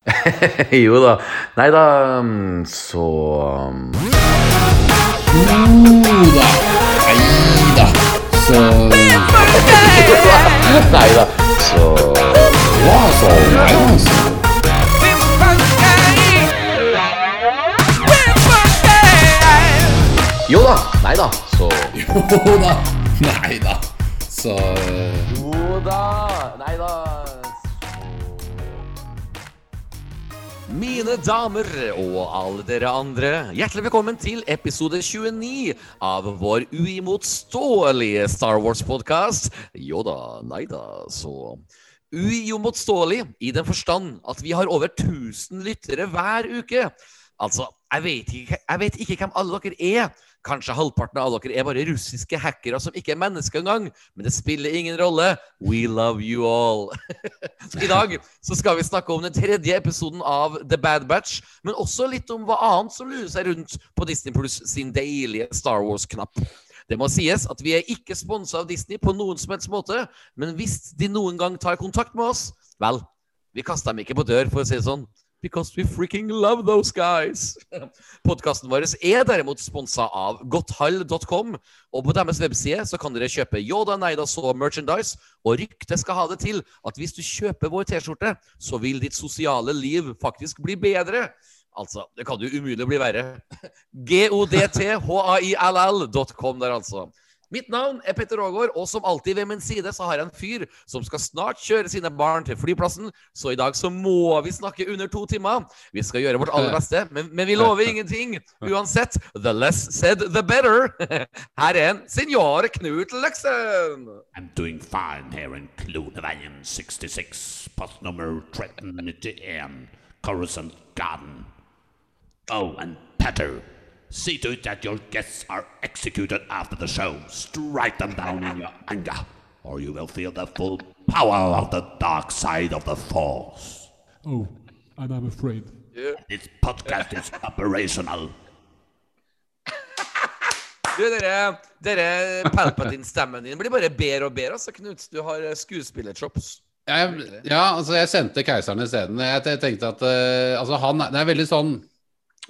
jo da. Nei da, mm, så Jo da. Nei da. Så Nei da, så Ja, så Nei da. Så. Jo da. Nei da, så Jo da. Nei da. Så Jo da. Nei da, Mine damer og alle dere andre, hjertelig velkommen til episode 29 av vår uimotståelige Star Wars-podkast. Jo da, nei da, så Uimotståelig i den forstand at vi har over 1000 lyttere hver uke. Altså, jeg vet, ikke, jeg vet ikke hvem alle dere er. Kanskje halvparten av dere er bare russiske hackere som ikke er mennesker engang. Men det spiller ingen rolle. We love you all. I dag så skal vi snakke om den tredje episoden av The Bad Batch, men også litt om hva annet som lurer seg rundt på Disney Plus sin deilige Star Wars-knapp. Det må sies at vi er ikke sponsa av Disney på noen som helst måte, men hvis de noen gang tar kontakt med oss, vel, vi kaster dem ikke på dør, for å si det sånn. Because we freaking love those guys. Podkasten vår er derimot sponsa av godthall.com, og på deres webside så kan dere kjøpe Yoda Neida så merchandise, og ryktet skal ha det til at hvis du kjøper vår T-skjorte, så vil ditt sosiale liv faktisk bli bedre. Altså, det kan jo umulig bli verre. G-O-D-T-H-A-I-L-L.com der, altså. Mitt navn er Petter Aagaard, og som alltid ved min side så har jeg en fyr som skal snart kjøre sine barn til flyplassen, så i dag så må vi snakke under to timer. Vi skal gjøre vårt aller beste, men, men vi lover ingenting. Uansett, the less said, the better. Her er en senior Knut Løksen. I'm doing fine here in Kloneveien 66, postnummer 1391, Coruscant Garden. Oh, and Petter, see to it that your guests are executed after the show. Strike them down in your anger, or you will feel the full power of the dark side of the Force. Oh, and I'm afraid. This podcast is operational. Du, dere, dere Palpatine-stemmen din blir bare bedre og bedre, altså, Knut. Du har eh, skuespillerchops. Ja, altså jeg sendte keiseren isteden. Jeg, jeg tenkte at uh, altså han Det er veldig sånn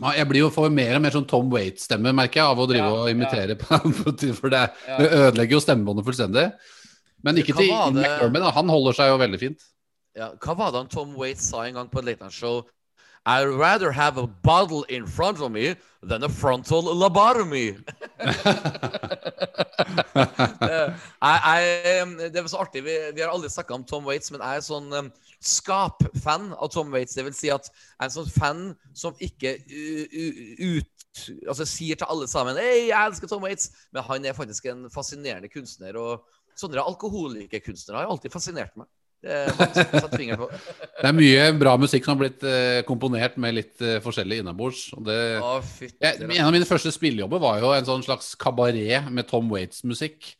Jeg blir jo får mer og mer sånn Tom Waite-stemme, merker jeg, av å drive Ja, og imitere på For det, det ødelegger jo stemmebåndet fullstendig. Men ikke til det- McDermott. Han holder seg jo veldig fint. Ja, hva var det han Tom Waite sa en gang på et late night show? I'd rather have a bottle in front of me than a frontal lobotomy. det, jeg, jeg, det var så artig. Vi, vi har aldri snakka om Tom Waits, men jeg er sånn um, skap-fan av Tom Waits. Det vil si at jeg er en sånn fan som ikke ut Altså sier til alle sammen Hei, jeg elsker Tom Waits, men han er faktisk en fascinerende kunstner. Og sånne alkoholikerkunstnere har alltid fascinert meg. Det er. Det er mye bra musikk som har blitt eh, komponert med litt eh, forskjellig innabords. det... En av mine første spillejobber var jo en sånn slags kabaret med Tom Waits-musikk.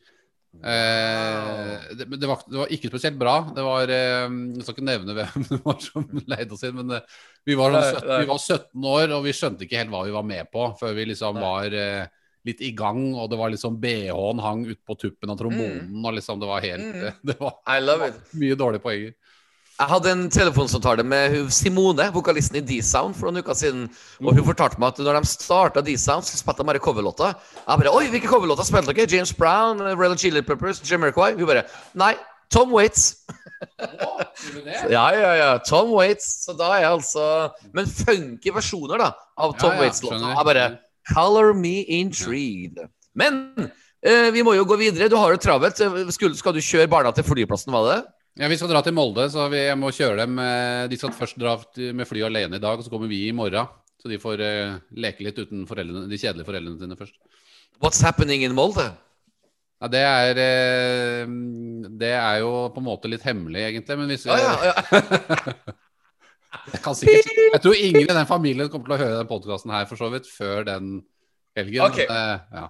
Eh, det, det, var, det var ikke spesielt bra. Det var eh, Jeg skal ikke nevne hvem det var som leide oss inn, men eh, vi, var sånn Nei, 17, vi var 17 år, og vi skjønte ikke helt hva vi var med på før vi liksom var litt i gang, og det var liksom BH-en hang utpå tuppen av trombonen, og liksom det var helt Mm. Det var mye dårlige poenger. Jeg hadde en telefonsamtale med Simone, vokalisten i D-Sound, for noen uker siden. Og hun fortalte meg at når de starta D-Sound, så spilte de bare coverlåter. Jeg bare Oi, hvilke coverlåter spilte dere? James Brown, Red Chili Peppers, Jamiroquai? Hun bare Nei, Tom Waits. Ja, ja, ja. Tom Waits. Så da er jeg altså Men funky versjoner, da, av Tom Ja, ja, Waits-låter. Jeg bare Color me intrigued. Men eh, vi må jo gå videre. Du har det travelt. Eh, skal du kjøre barna til flyplassen, var det? Ja, Vi skal dra til Molde, så vi jeg må kjøre dem eh, De skal først dra med fly alene i dag, og så kommer vi i morgen. Så de får eh, leke litt uten de kjedelige foreldrene sine først. What's happening in Molde? Ja, Det er eh, Det er jo på en måte litt hemmelig, egentlig. Men hvis vi, Ja, ja, ja. Jeg, kan sikkert, jeg tror ingen i den familien kommer til å høre den podkasten her for så vidt før den helgen. Okay. Men, ja.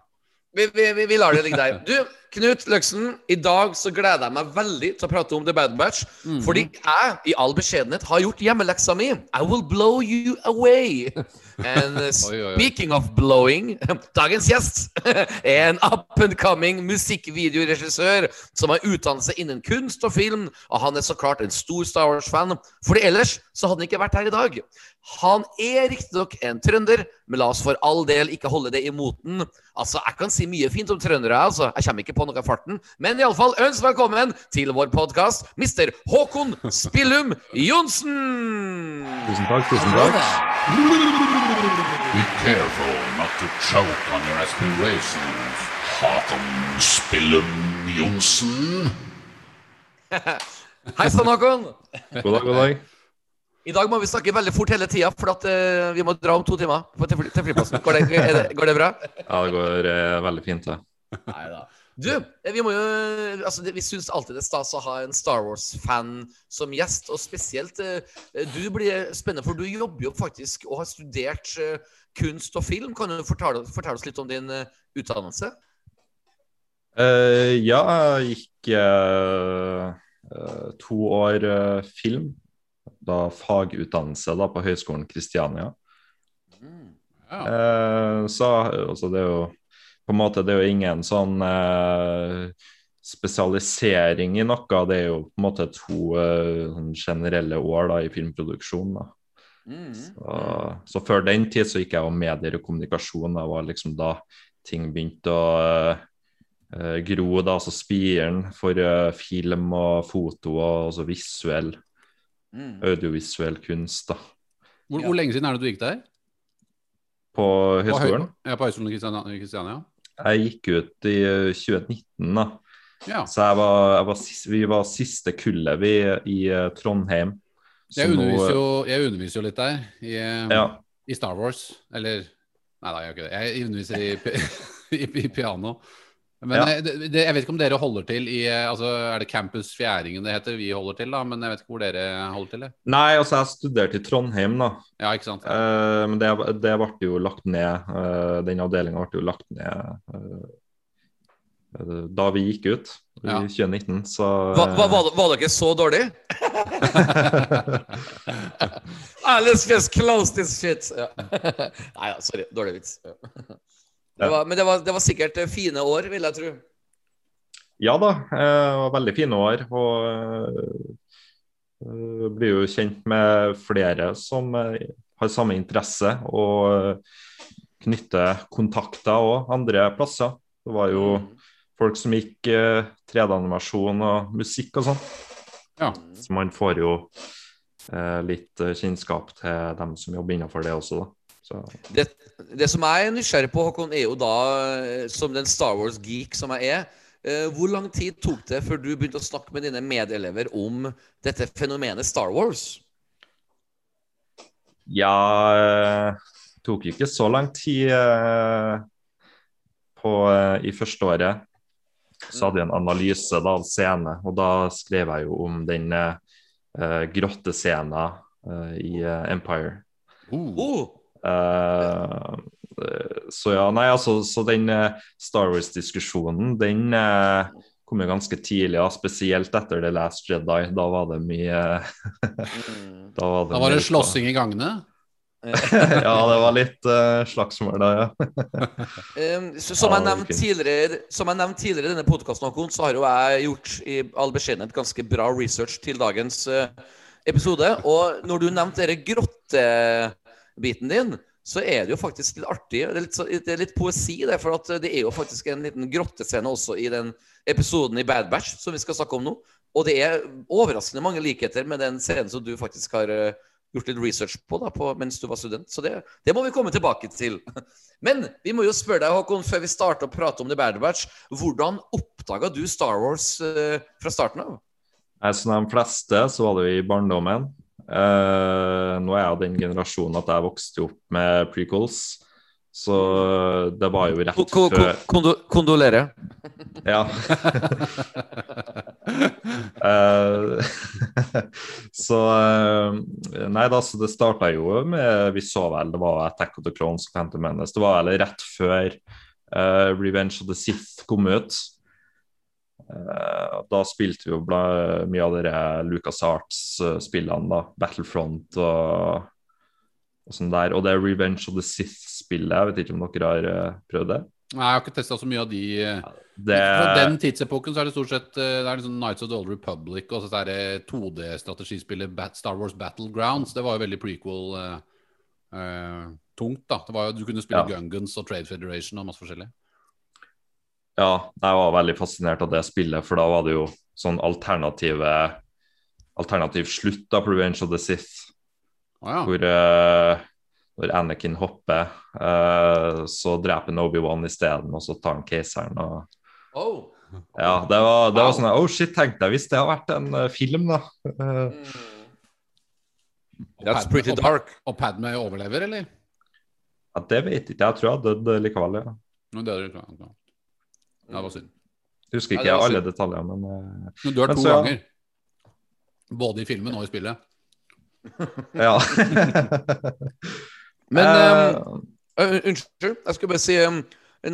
Vi, vi, vi, lar det ligge der. Du, Knut Løksen, i dag så gleder jeg meg veldig til å prate om The Bad Batch. Mhm. Fordi jeg, i all beskjedenhet, har gjort hjemmeleksa mi. I will blow you away. And speaking of blowing, dagens gjest er en up and coming musikkvideoregissør som har utdannelse innen kunst og film, og han er så klart en stor Star Wars-fan. Fordi ellers så hadde han ikke vært her i dag. Han er riktignok en trønder, men la oss for all del ikke holde det imot den. Altså, Jeg kan si mye fint om trøndere, altså. Jeg kommer ikke på noe av farten. Men iallfall, ønsk velkommen til vår podkast, Mr. Håkon Spillum Johnsen! Tusen takk, tusen takk. Be careful not to choke on your aspirations, Håkon Spillum Johnsen. Hei sann, Håkon. God dag, god dag. I dag må vi snakke veldig fort hele tida, for at uh, vi må dra om to timer på, til, fly, til flyplassen. Går det, det, går det bra? Ja, det går uh, veldig fint, det. Ja. Du, eh, vi må jo altså, Vi syns alltid det er stas å ha en Star Wars-fan som gjest, og spesielt uh, du blir spennende, for du jobber jo faktisk og har studert kunst og film. Kan du fortelle, fortelle oss litt om din utdannelse? Ja, jeg gikk to år film. Da fagutdannelse da, på Høgskolen Kristiania. Ja. Eh, så altså, det er jo på en måte det er jo ingen sånn eh, spesialisering i noe. Det er jo på en måte to eh, sånn generelle år da, i filmproduksjon. da. Mm. Så, så før den tid så gikk jeg jo medier og kommunikasjon. Det var liksom da ting begynte å eh, gro, da, altså spiren for eh, film og foto og altså visuell, Mm. audiovisuell kunst da, Hvor, Ja. hvor lenge siden er det du gikk der? på På høyskolen. Ja, på Høgskolen i Kristiania- Kristiania? Jeg gikk ut i eh, 2019, da. Ja. Så jeg var, jeg var, vi var siste kullet vi i eh, Trondheim. Jeg nå- underviser, jo, jeg underviser jo litt der, i, eh, Ja. i Star Wars. Eller Nei da, jeg gjør ikke det. Jeg underviser i, i, i piano. Men Ja. eh, det, det, jeg vet ikke om dere holder til i eh, altså Er det Campus Fjæringen det heter? Vi holder til, da. Men jeg vet ikke hvor dere holder til. Det. Nei, altså jeg studerte i Trondheim, da. Ja, ikke sant? Uh, men det, det ble jo lagt ned. Uh, den avdelinga ble jo lagt ned uh, da vi gikk ut i Ja. 2019, så Hva, hva, var, var dere så dårlig? Alles let's just close this shit. Nei da, sorry. Dårlig vits. Ja. Det var, men det var, det var sikkert eh, fine år, vil jeg tro. Ja da, eh, det var veldig fine år. Og eh, blir jo kjent med flere som eh, har samme interesse, og eh, knytter kontakter òg andre plasser. Det var jo folk som gikk eh, 3D-animasjon og musikk og sånn. Ja. Så man får jo eh, litt eh, kjennskap til dem som jobber innenfor det også, da. Det, det som jeg er nysgjerrig på, Håkon, er jo da, eh, som den Star Wars-geek som jeg er eh, Hvor lang tid tok det før du begynte å snakke med dine medelever om dette fenomenet Star Wars? ja Det tok ikke så lang tid eh, på, eh, i første året. Så hadde jeg en analyse da, av scene, og da skrev jeg jo om den uh, eh, grottescenen eh, i eh, Empire. Oh, Eh, så ja, nei, altså, så den eh, Star Wars-diskusjonen, den eh, kom jo ganske tidlig, ja, spesielt etter The Last Jedi. Da var det mye mm. Da var det, Da var det slåssing i gangene. ja, det var litt uh, slagsmål da, ja. Um, så, som, jeg nevnte tidligere, som jeg nevnte tidligere i denne podkasten, så har jo jeg gjort i all beskjedenhet ganske bra research til dagens uh, episode. Og når du nevnte denne grottebiten din, så er det jo faktisk litt artig. Det er litt, det er litt poesi, det. For at det er jo faktisk en liten grottescene også i den episoden i Bad Batch som vi skal snakke om nå. Og det er overraskende mange likheter med den scenen som du faktisk har eh, gjort litt research på, da, på mens du var student. Så det, det må vi komme tilbake til. Men vi må jo spørre deg, Håkon, før vi starter å prate om The Bad Batch, hvordan oppdaga du Star Wars eh, fra starten av? Som de fleste så var det jo i barndommen. Eh, nå er jeg av den generasjonen at jeg vokste opp med prequels. Så det var jo rett Ko- ko- kondo Kondolerer. Ja. uh, så eh, Nei da, så det starta jo med Vi så vel det var Attack of the Clones og Phantom Menace. Det var vel rett før uh, Revenge of the Sith kom ut. Eh, da spilte vi jo mye av de Lucas Arts-spillene, da. Battlefront og, og sånn der. Og det Revenge of the Sith-spillet. Jeg vet ikke om dere har eh, prøvd det? Nei, jeg har ikke testa så mye av de eh, Det Fra den tidsepoken så er det stort sett Det er liksom Nights of the Old Republic og så er det 2D-strategispillet Star Wars Battlegrounds. Det var jo veldig prequel eh, uh, tungt, da. Det var jo, du kunne spille Ja. Gungans og Trade Federation og masse forskjellig. Ja, jeg var veldig fascinert av det spillet, for da var det jo sånn alternative Alternativ slutt på Revenge of the Sith, oh, ja. hvor uh, når Anakin hopper, uh, så dreper han Obi-Wan isteden, og så tar han keiseren. og Oh. Ja, det var, det var sånn Oh shit, tenkte jeg hvis det hadde vært en uh, film, da. Eh, That's pretty dark. Og Padme overlever, eller? ja, det vet jeg ikke jeg. Jeg tror jeg døde likevel, ja. Men det er det ikke. Ja, det var synd. Husker Ja, ikke det var alle synd. detaljer, men eh, Men dør Men to så, ja. ganger. Både i filmen og i spillet. ja. Men Eh, um, uh, Unnskyld, jeg skulle bare si um,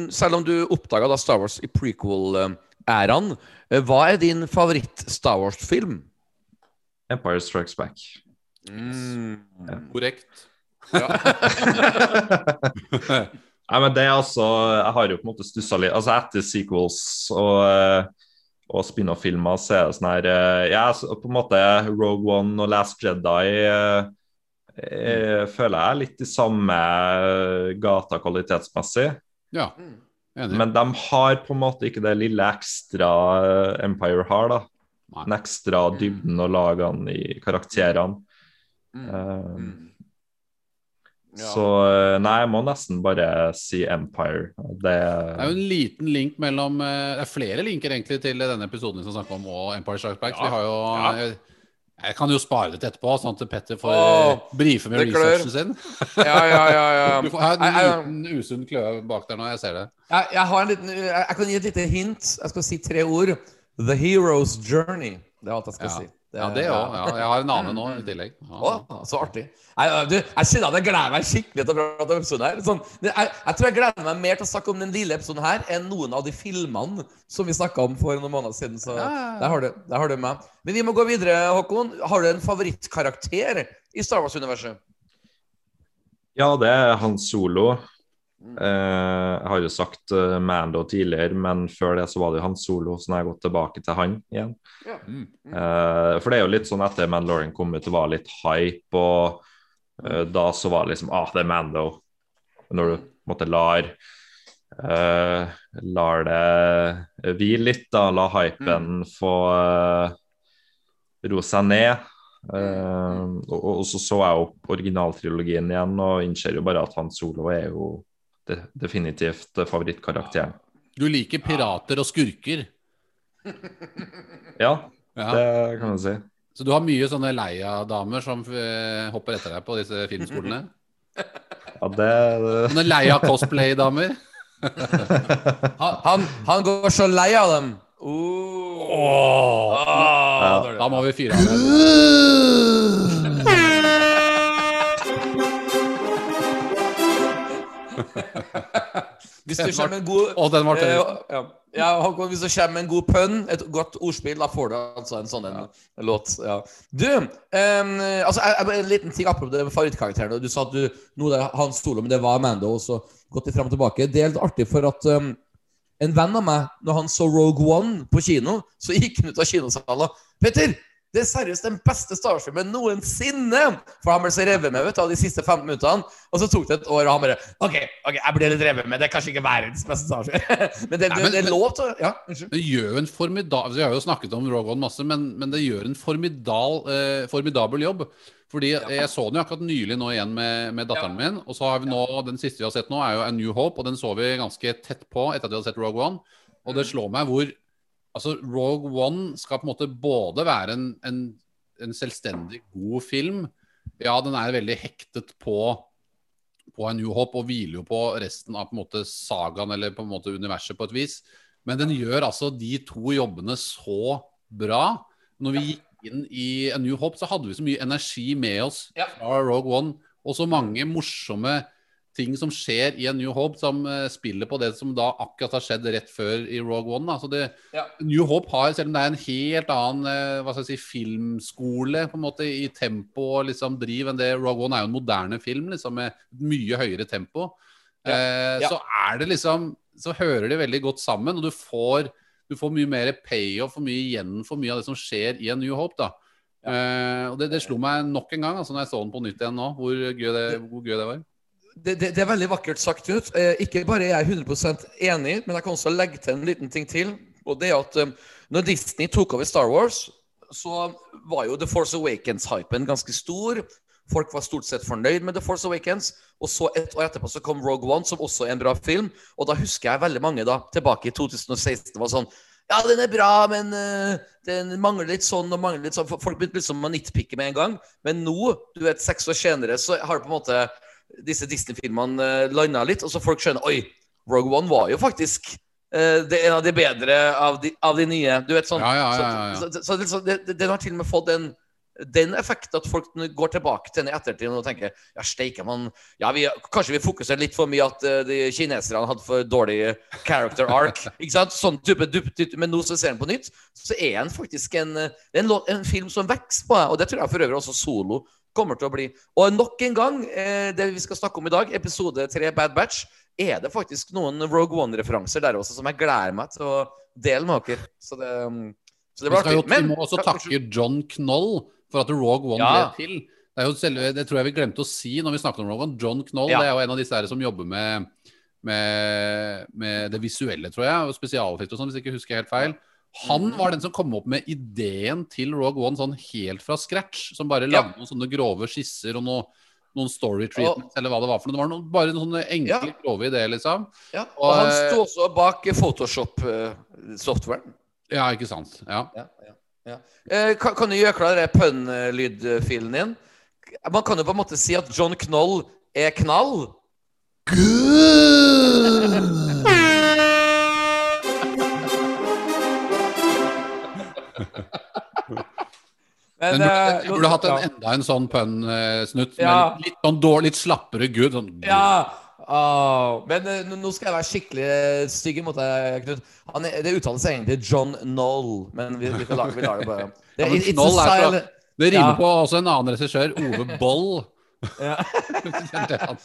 Selv om du oppdaga Star Wars i prequel-æraen, uh, hva er din favoritt-Star Wars-film? Empire Strikes Back. Mm. Korrekt. Nei, men det er altså Jeg har jo på en måte stussa litt Altså etter sequels og, eh, og spin-off-filmer, så er det sånn her eh, Ja, på en måte Rogue One og Last Jedi jeg, jeg føler jeg er litt i samme gata kvalitetsmessig. Ja, enig. Men de har på en måte ikke det lille ekstra eh, Empire har, da. Nei. Den ekstra dybden og lagene i karakterene. Mm. Eh, Mm. Ja. Så eh, nei, jeg må nesten bare si Empire. Det, Det er jo en liten link mellom eh, Det er flere linker egentlig til denne episoden som snakker snakke om, og Empire Strikes Back. Ja. vi har jo Ja. jeg, jeg kan jo spare det til etterpå, sånn at Petter får Åh, eh, brife med researchen sin. ja, ja, ja, ja. Du får en Jeg- jeg- liten usunn kløe bak der nå, jeg ser det. Jeg, jeg har en liten jeg, kan gi et lite hint. Jeg skal si tre ord. The Hero's Journey. Det er alt jeg skal Ja. Si. Ja, det òg. Ja, jeg har en annen nå i tillegg. Ja. Å, så artig. Jeg, du, jeg kjenner at jeg gleder meg skikkelig til å prate om episoden her. Sånn, jeg, jeg tror jeg gleder meg mer til å snakke om den lille episoden her enn noen av de filmene som vi snakka om for noen måneder siden. Så Ja, ja, ja. der har du, der har du meg. Men vi må gå videre, Håkon. Har du en favorittkarakter i Star Wars-universet? Ja, det er Han Solo. Eh, jeg har jo sagt eh, Mando tidligere, men før det så var det jo Han Solo, så nå har jeg gått tilbake til han igjen. Mm. Eh, for det er jo litt sånn etter Mandalorian kom ut, det var litt hype, og da så var det liksom Ah, det er Mando. Når du måtte lar Uh, Lar det hvile litt, da. La hypen få uh, roe seg ned. Uh, og, og så så jeg opp originaltrilogien igjen og innser jo bare at Han Solo er jo de, definitivt favorittkarakteren. Du liker pirater og skurker. Ja, Ja. det kan man si. Så du har mye sånne Leia-damer som eh, hopper etter deg på disse filmskolene? Ja, det, Sånne Leia-cosplay-damer? Han, han, han går så lei av dem. Oh. Ah, ja. Da må vi fyre av. Hvis du kommer med en god Og den tørr. Eh, ja. ja, Håkon, hvis du kommer med en god pønn, et godt ordspill, da får du altså en sånn en låt. Ja. Du, um, altså, en liten ting apropos det med. Du sa at du nå det er Hans Solo, men det var Amanda, og så gått litt frem og tilbake. Det er litt artig, for at um, en venn av meg, når han så Rogue One på kino, så gikk han ut av kinosalen og Petter! Det er seriøst den beste Star Wars-filmen noensinne! For han ble så revet med vet du, av de siste 15 minuttene. Og så tok det et år, og han bare OK, ok, jeg ble litt revet med. Det er kanskje ikke verdens beste Star Wars. men det, Nei, men- det er lov til Ja. Det gjør en formidabel Vi har jo snakket om Rogue One masse, men, men det gjør en formidal, eh, formidabel jobb. Fordi Jeg så den jo akkurat nylig nå igjen med, med datteren min. Og så har vi nå, Den siste vi har sett nå, er jo A New Hope, og den så vi ganske tett på etter at vi hadde sett Rogue One. Og det slår meg hvor Altså, Rogue One skal på en måte både være en, en, en selvstendig god film Ja, den er veldig hektet på på New Hope og hviler jo på resten av på en måte sagaen eller på en måte universet på et vis. Men den gjør altså de to jobbene så bra. Når vi gikk inn i A New Hope, så hadde vi så mye energi med oss fra Rogue One, og så mange morsomme ting som skjer i A New Hope som eh, spiller på det som da akkurat har skjedd rett før i Rogue One. Da. Så det, Ja. New Hope har, selv om det er en helt annen eh, hva skal jeg si, filmskole på en måte i tempo og liksom driv enn det Rogue One er jo en moderne film liksom med mye høyere tempo. Eh, Ja. Så er det liksom Så hører de veldig godt sammen, og du får, du får mye mer payoff og mye igjen for mye av det som skjer i A New Hope. da Uh, og det, det slo meg nok en gang altså når jeg så den på nytt igjen nå, hvor gøy det, hvor gøy det var. Det, det, er veldig vakkert sagt, Knut. Eh, ikke bare er jeg 100% enig, men jeg kan også legge til en liten ting til. Og det er at eh, når Disney tok over Star Wars, så var jo The Force Awakens-hypen ganske stor. Folk var stort sett fornøyd med The Force Awakens. Og så et år etterpå så kom Rogue One, som også er en bra film. Og da husker jeg veldig mange da, tilbake i 2016 var sånn Ja, den er bra, men uh, den mangler litt sånn og mangler litt sånn. Folk begynte liksom å nitpikke med en gang. Men nå, du vet, seks år senere, så har det på en måte disse Disney-filmene uh, landa litt, og så folk skjønner Oi, Rogue One var jo faktisk eh, det er en av de bedre av de, av de nye. Du vet sånn. Ja, ja, ja. Så, så, så, det, det, den har til og med fått den den effekten at folk går tilbake til den i ettertid og tenker Ja, steike, man ja, vi, Kanskje vi fokuserer litt for mye at uh, de kineserne hadde for dårlig character arc. Ikke sant? Sånn type, type. Men nå som ser den på nytt, så er den faktisk en, eh, en, en film som vokser på deg. Og det tror jeg for øvrig også Solo kommer til å bli. Og nok en gang, eh, det vi skal snakke om i dag, episode tre Bad Batch, er det faktisk noen Rogue One-referanser der også som jeg gleder meg til å dele med dere. Så det, mm, så det blir skal jo, vi må også takke John Knoll for at Rogue One Ja. ble til. Det, er jo selve, det tror jeg vi glemte å si når vi snakket om Rogue One. John Knoll Ja. det er jo en av disse her som jobber med, med, med det visuelle, tror jeg, og spesialeffekter og sånn, hvis jeg ikke husker helt feil. Han Mm. var den som kom opp med ideen til Rogue One sånn helt fra scratch. Som bare Ja. lagde noen sånne grove skisser og noe, noen story treatments, eller hva det var for noe. Det var noen, bare noen sånne enkle, Ja. grove ideer, liksom. Ja, og Og, han eh, sto også bak Photoshop-softwaren. Ja, ikke sant. Ja. ja, ja, ja. Eh, kan, kan du gjøre klar den pønn-lydfilen din? Man kan jo på en måte si at John Knoll er knall. Men, Men eh, du burde hatt en, enda en sånn pønn-snutt. Ja. Med litt, sånn dårlig, litt slappere gud. Sånn, Ja! Oh. men eh, nå skal jeg være skikkelig eh, stygg mot deg, Knut. Han det uttales egentlig John Knoll, men vi, vi, kan vi lar det bare det, Ja, men Knoll er fra- Det rimer Ja. på også en annen regissør, Ove Boll. Ja.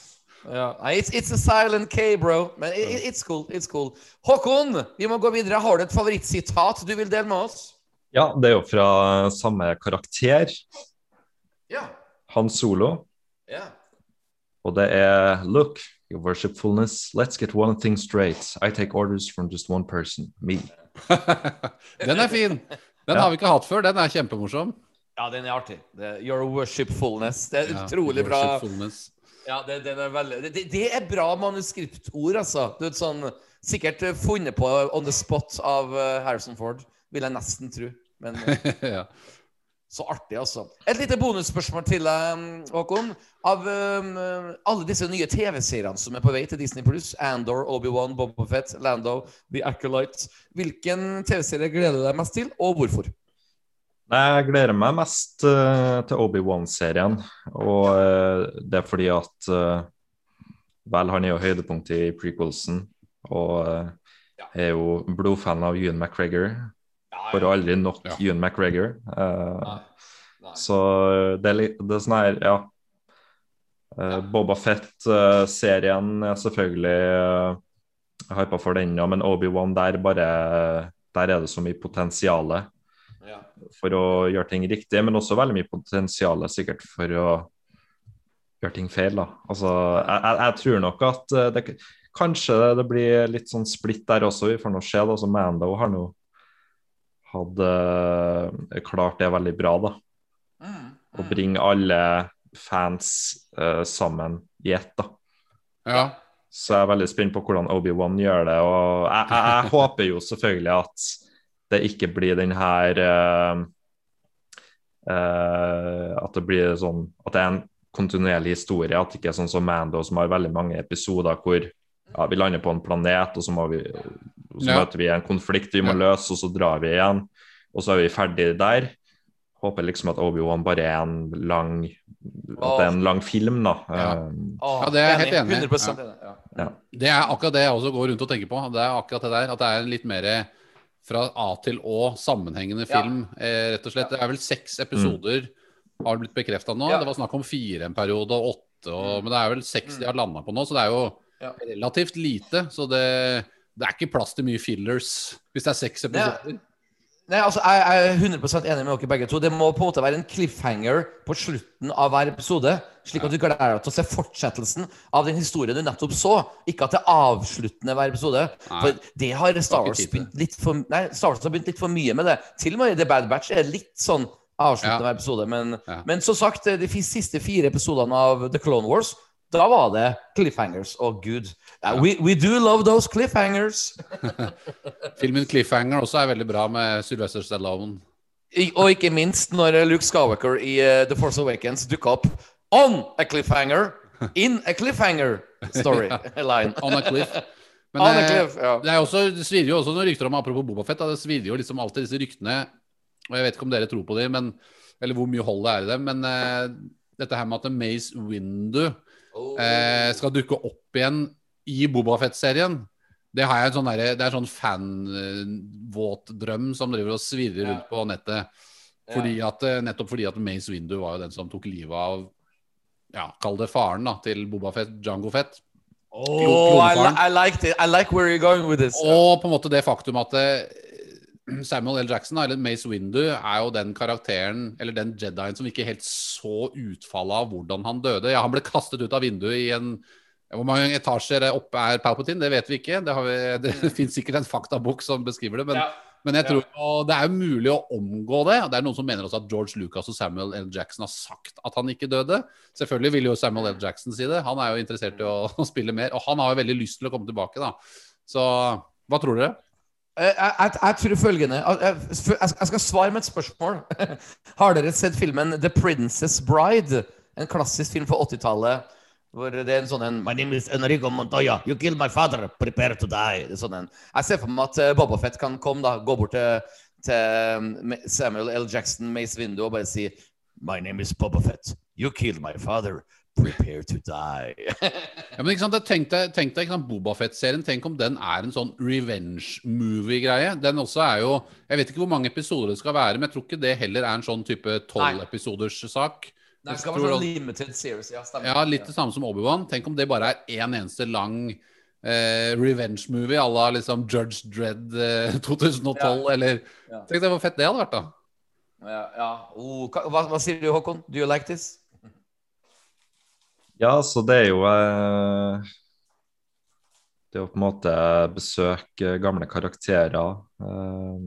Ja. It's, it's a silent K, bro. Men i- i- it's cool. it's cool Håkon, vi må gå videre. Har du et favorittsitat du vil dele med oss? Ja, det er jo fra samme karakter, Ja. Han Solo. ja. Og det er Look, your worshipfulness, let's get one thing straight. I take orders from just one person, me. Den er fin. Den Ja. har vi ikke hatt før. Den er kjempemorsom. Ja, den er artig. The, your worshipfulness. Det er Ja, utrolig bra. Ja, det, den er veldig, det, det er bra manuskriptord, altså. Du vet, sånn, sikkert funnet på on the spot av eh, Harrison Ford, vil jeg nesten tro. Men eh, ja. så artig, altså. Et lite bonusspørsmål til deg, mm, Håkon. Av um, alle disse nye TV-seriene som er på vei til Disney Pluss, Andor, Obi-Wan, Boba Fett, Lando, The Acolyte, hvilken TV-serie gleder du deg mest til, og hvorfor? Jeg gleder meg mest uh, til Obi-Wan-serien, og uh, det er fordi at uh, Vel, han er jo høydepunktet i prequelsen, og uh, er jo blodfan av Ewan McGregor. Får aldri nok Ja. Ewan McGregor. Uh. Så det er, litt, det er sånn her, ja. Uh, Boba Fett-serien er selvfølgelig uh, hypa for den, ja, men Obi-Wan der bare Der er det så mye potensial Ja. for å gjøre ting riktig, men også veldig mye potensial sikkert for å gjøre ting feil. da. Altså, jeg, jeg, jeg tror nok at eh, det, kanskje det blir litt sånn splitt der også, vi får nå se. da, så Mando har nå hadde eh, klart det veldig bra, da. Mm. Å bringe alle fans uh, sammen i ett, da. ja. Så jeg er veldig spent på hvordan Obi-Wan gjør det. Og jeg, jeg, jeg håper jo selvfølgelig at det ikke blir den her uh, uh, At det blir sånn At det er en kontinuerlig historie. At det ikke er sånn som Mando, som har veldig mange episoder hvor ja, vi lander på en planet, og så, må vi, og så Ja. møter vi en konflikt vi må Ja. løse, og så drar vi igjen. Og så er vi ferdig der. håper liksom at Obi-Wan bare er en lang At det er en lang film, da. Ja. Um, Ja, det er jeg helt enig i. Ja. Det er akkurat det jeg også går rundt og tenker på. Det er akkurat det der, At det er en litt mer fra A til Å sammenhengende film, eh, rett og slett. Det er vel seks episoder har blitt bekrefta nå. Det var snakk om fire en periode, og åtte, og, men det er vel seks de har landa på nå. Så det er jo Ja. relativt lite. Så det, det er ikke plass til mye fillers hvis det er seks episoder. Nei, altså, Jeg jeg er 100 enig med dere begge to. Det må på en måte være en cliffhanger på slutten av hver episode. Slik at du gleder deg til å se fortsettelsen av den historien du nettopp så. Ikke at det er avsluttende hver episode. Nei. For det har Star Wars begynt litt for Nei, Star Wars har begynt litt for mye med det. Til og med i The Bad Batch er litt sånn avsluttende Ja. hver episode. Men, Ja. men som sagt, de siste fire episodene av The Clone Wars, da var det cliffhangers. og gud. Ja, we, we do love those cliffhangers. Filmen 'Cliffhanger' også er veldig bra med Sylvester Stallone. I- Og ikke minst når Luke Skywalker i uh, The Force Awakens dukka opp on a cliffhanger, in a cliffhanger storyline. On a cliff. Men, On a eh, cliff, ja. det, også, det svir jo også noen rykter om Apropos Bobafett, det svir jo liksom alltid disse ryktene Og jeg vet ikke om dere tror på dem, eller hvor mye hold det er i dem. Men eh, dette her med at Mace Eh, skal dukke opp igjen i Bobafett-serien det har jeg en sånn det er sånn fan-våt drøm som driver og svirrer rundt på nettet. Fordi at, eh, nettopp fordi at Mace Windu var jo den som tok livet av ja, Kall det faren da, til Bobafett, Jango Fett. Oh, I, I liked it. I like where you're going with this. Og på en måte det faktum at eh, Samuel L. Jackson, eller Mace Windu, er jo den karakteren, eller den Jedien, som ikke helt så utfallet av hvordan han døde. Ja, han ble kastet ut av vinduet i en Hvor mange etasjer oppe er Palpatine? Det vet vi ikke. Det, har vi, det finnes sikkert en faktabok som beskriver det. Men, men jeg tror ja. det er mulig å omgå det. Det er noen som mener også at George Lucas og Samuel L. Jackson har sagt at han ikke døde. Selvfølgelig vil jo Samuel L. Jackson si det. Han er jo interessert i å, å spille mer. Og han har jo veldig lyst til å komme tilbake, da. Så hva tror dere? Eh, Jeg, jeg, jeg tror følgende Jeg, skal svare med et spørsmål. Har dere sett filmen The Princess Bride? En klassisk film fra 80-tallet. Hvor det er en sånn en My name is Enrico Montoya. You killed my father. Prepare to die. Sånn. Jeg ser for meg at eh, Boba Fett kan komme, da. Gå bort til, til um, Samuel L. Jackson, Mace Windu, og bare si My name is Boba Fett. You killed my father. Prepare to die. Ja, men ikke sant, Tenk deg, tenk deg ikke sant, Bobafett-serien. Tenk om den er en sånn revenge-movie-greie. Den også er jo Jeg vet ikke hvor mange episoder det skal være, men jeg tror ikke det heller er en sånn type Nei. tolv-episoders sak. Det skal være sånn limited series. Ja, stemmer. Ja, litt det samme som Obi-Wan. Tenk om det bare er én eneste lang eh, revenge-movie à la liksom Judge Dredd eh, 2012, eller Ja. Tenk deg hvor fett det hadde vært, da. Ja, ja. Oh, hva, hva sier du, Håkon? Do you like this? Ja, så det er jo eh, Det er jo på en måte besøke gamle karakterer. Eh,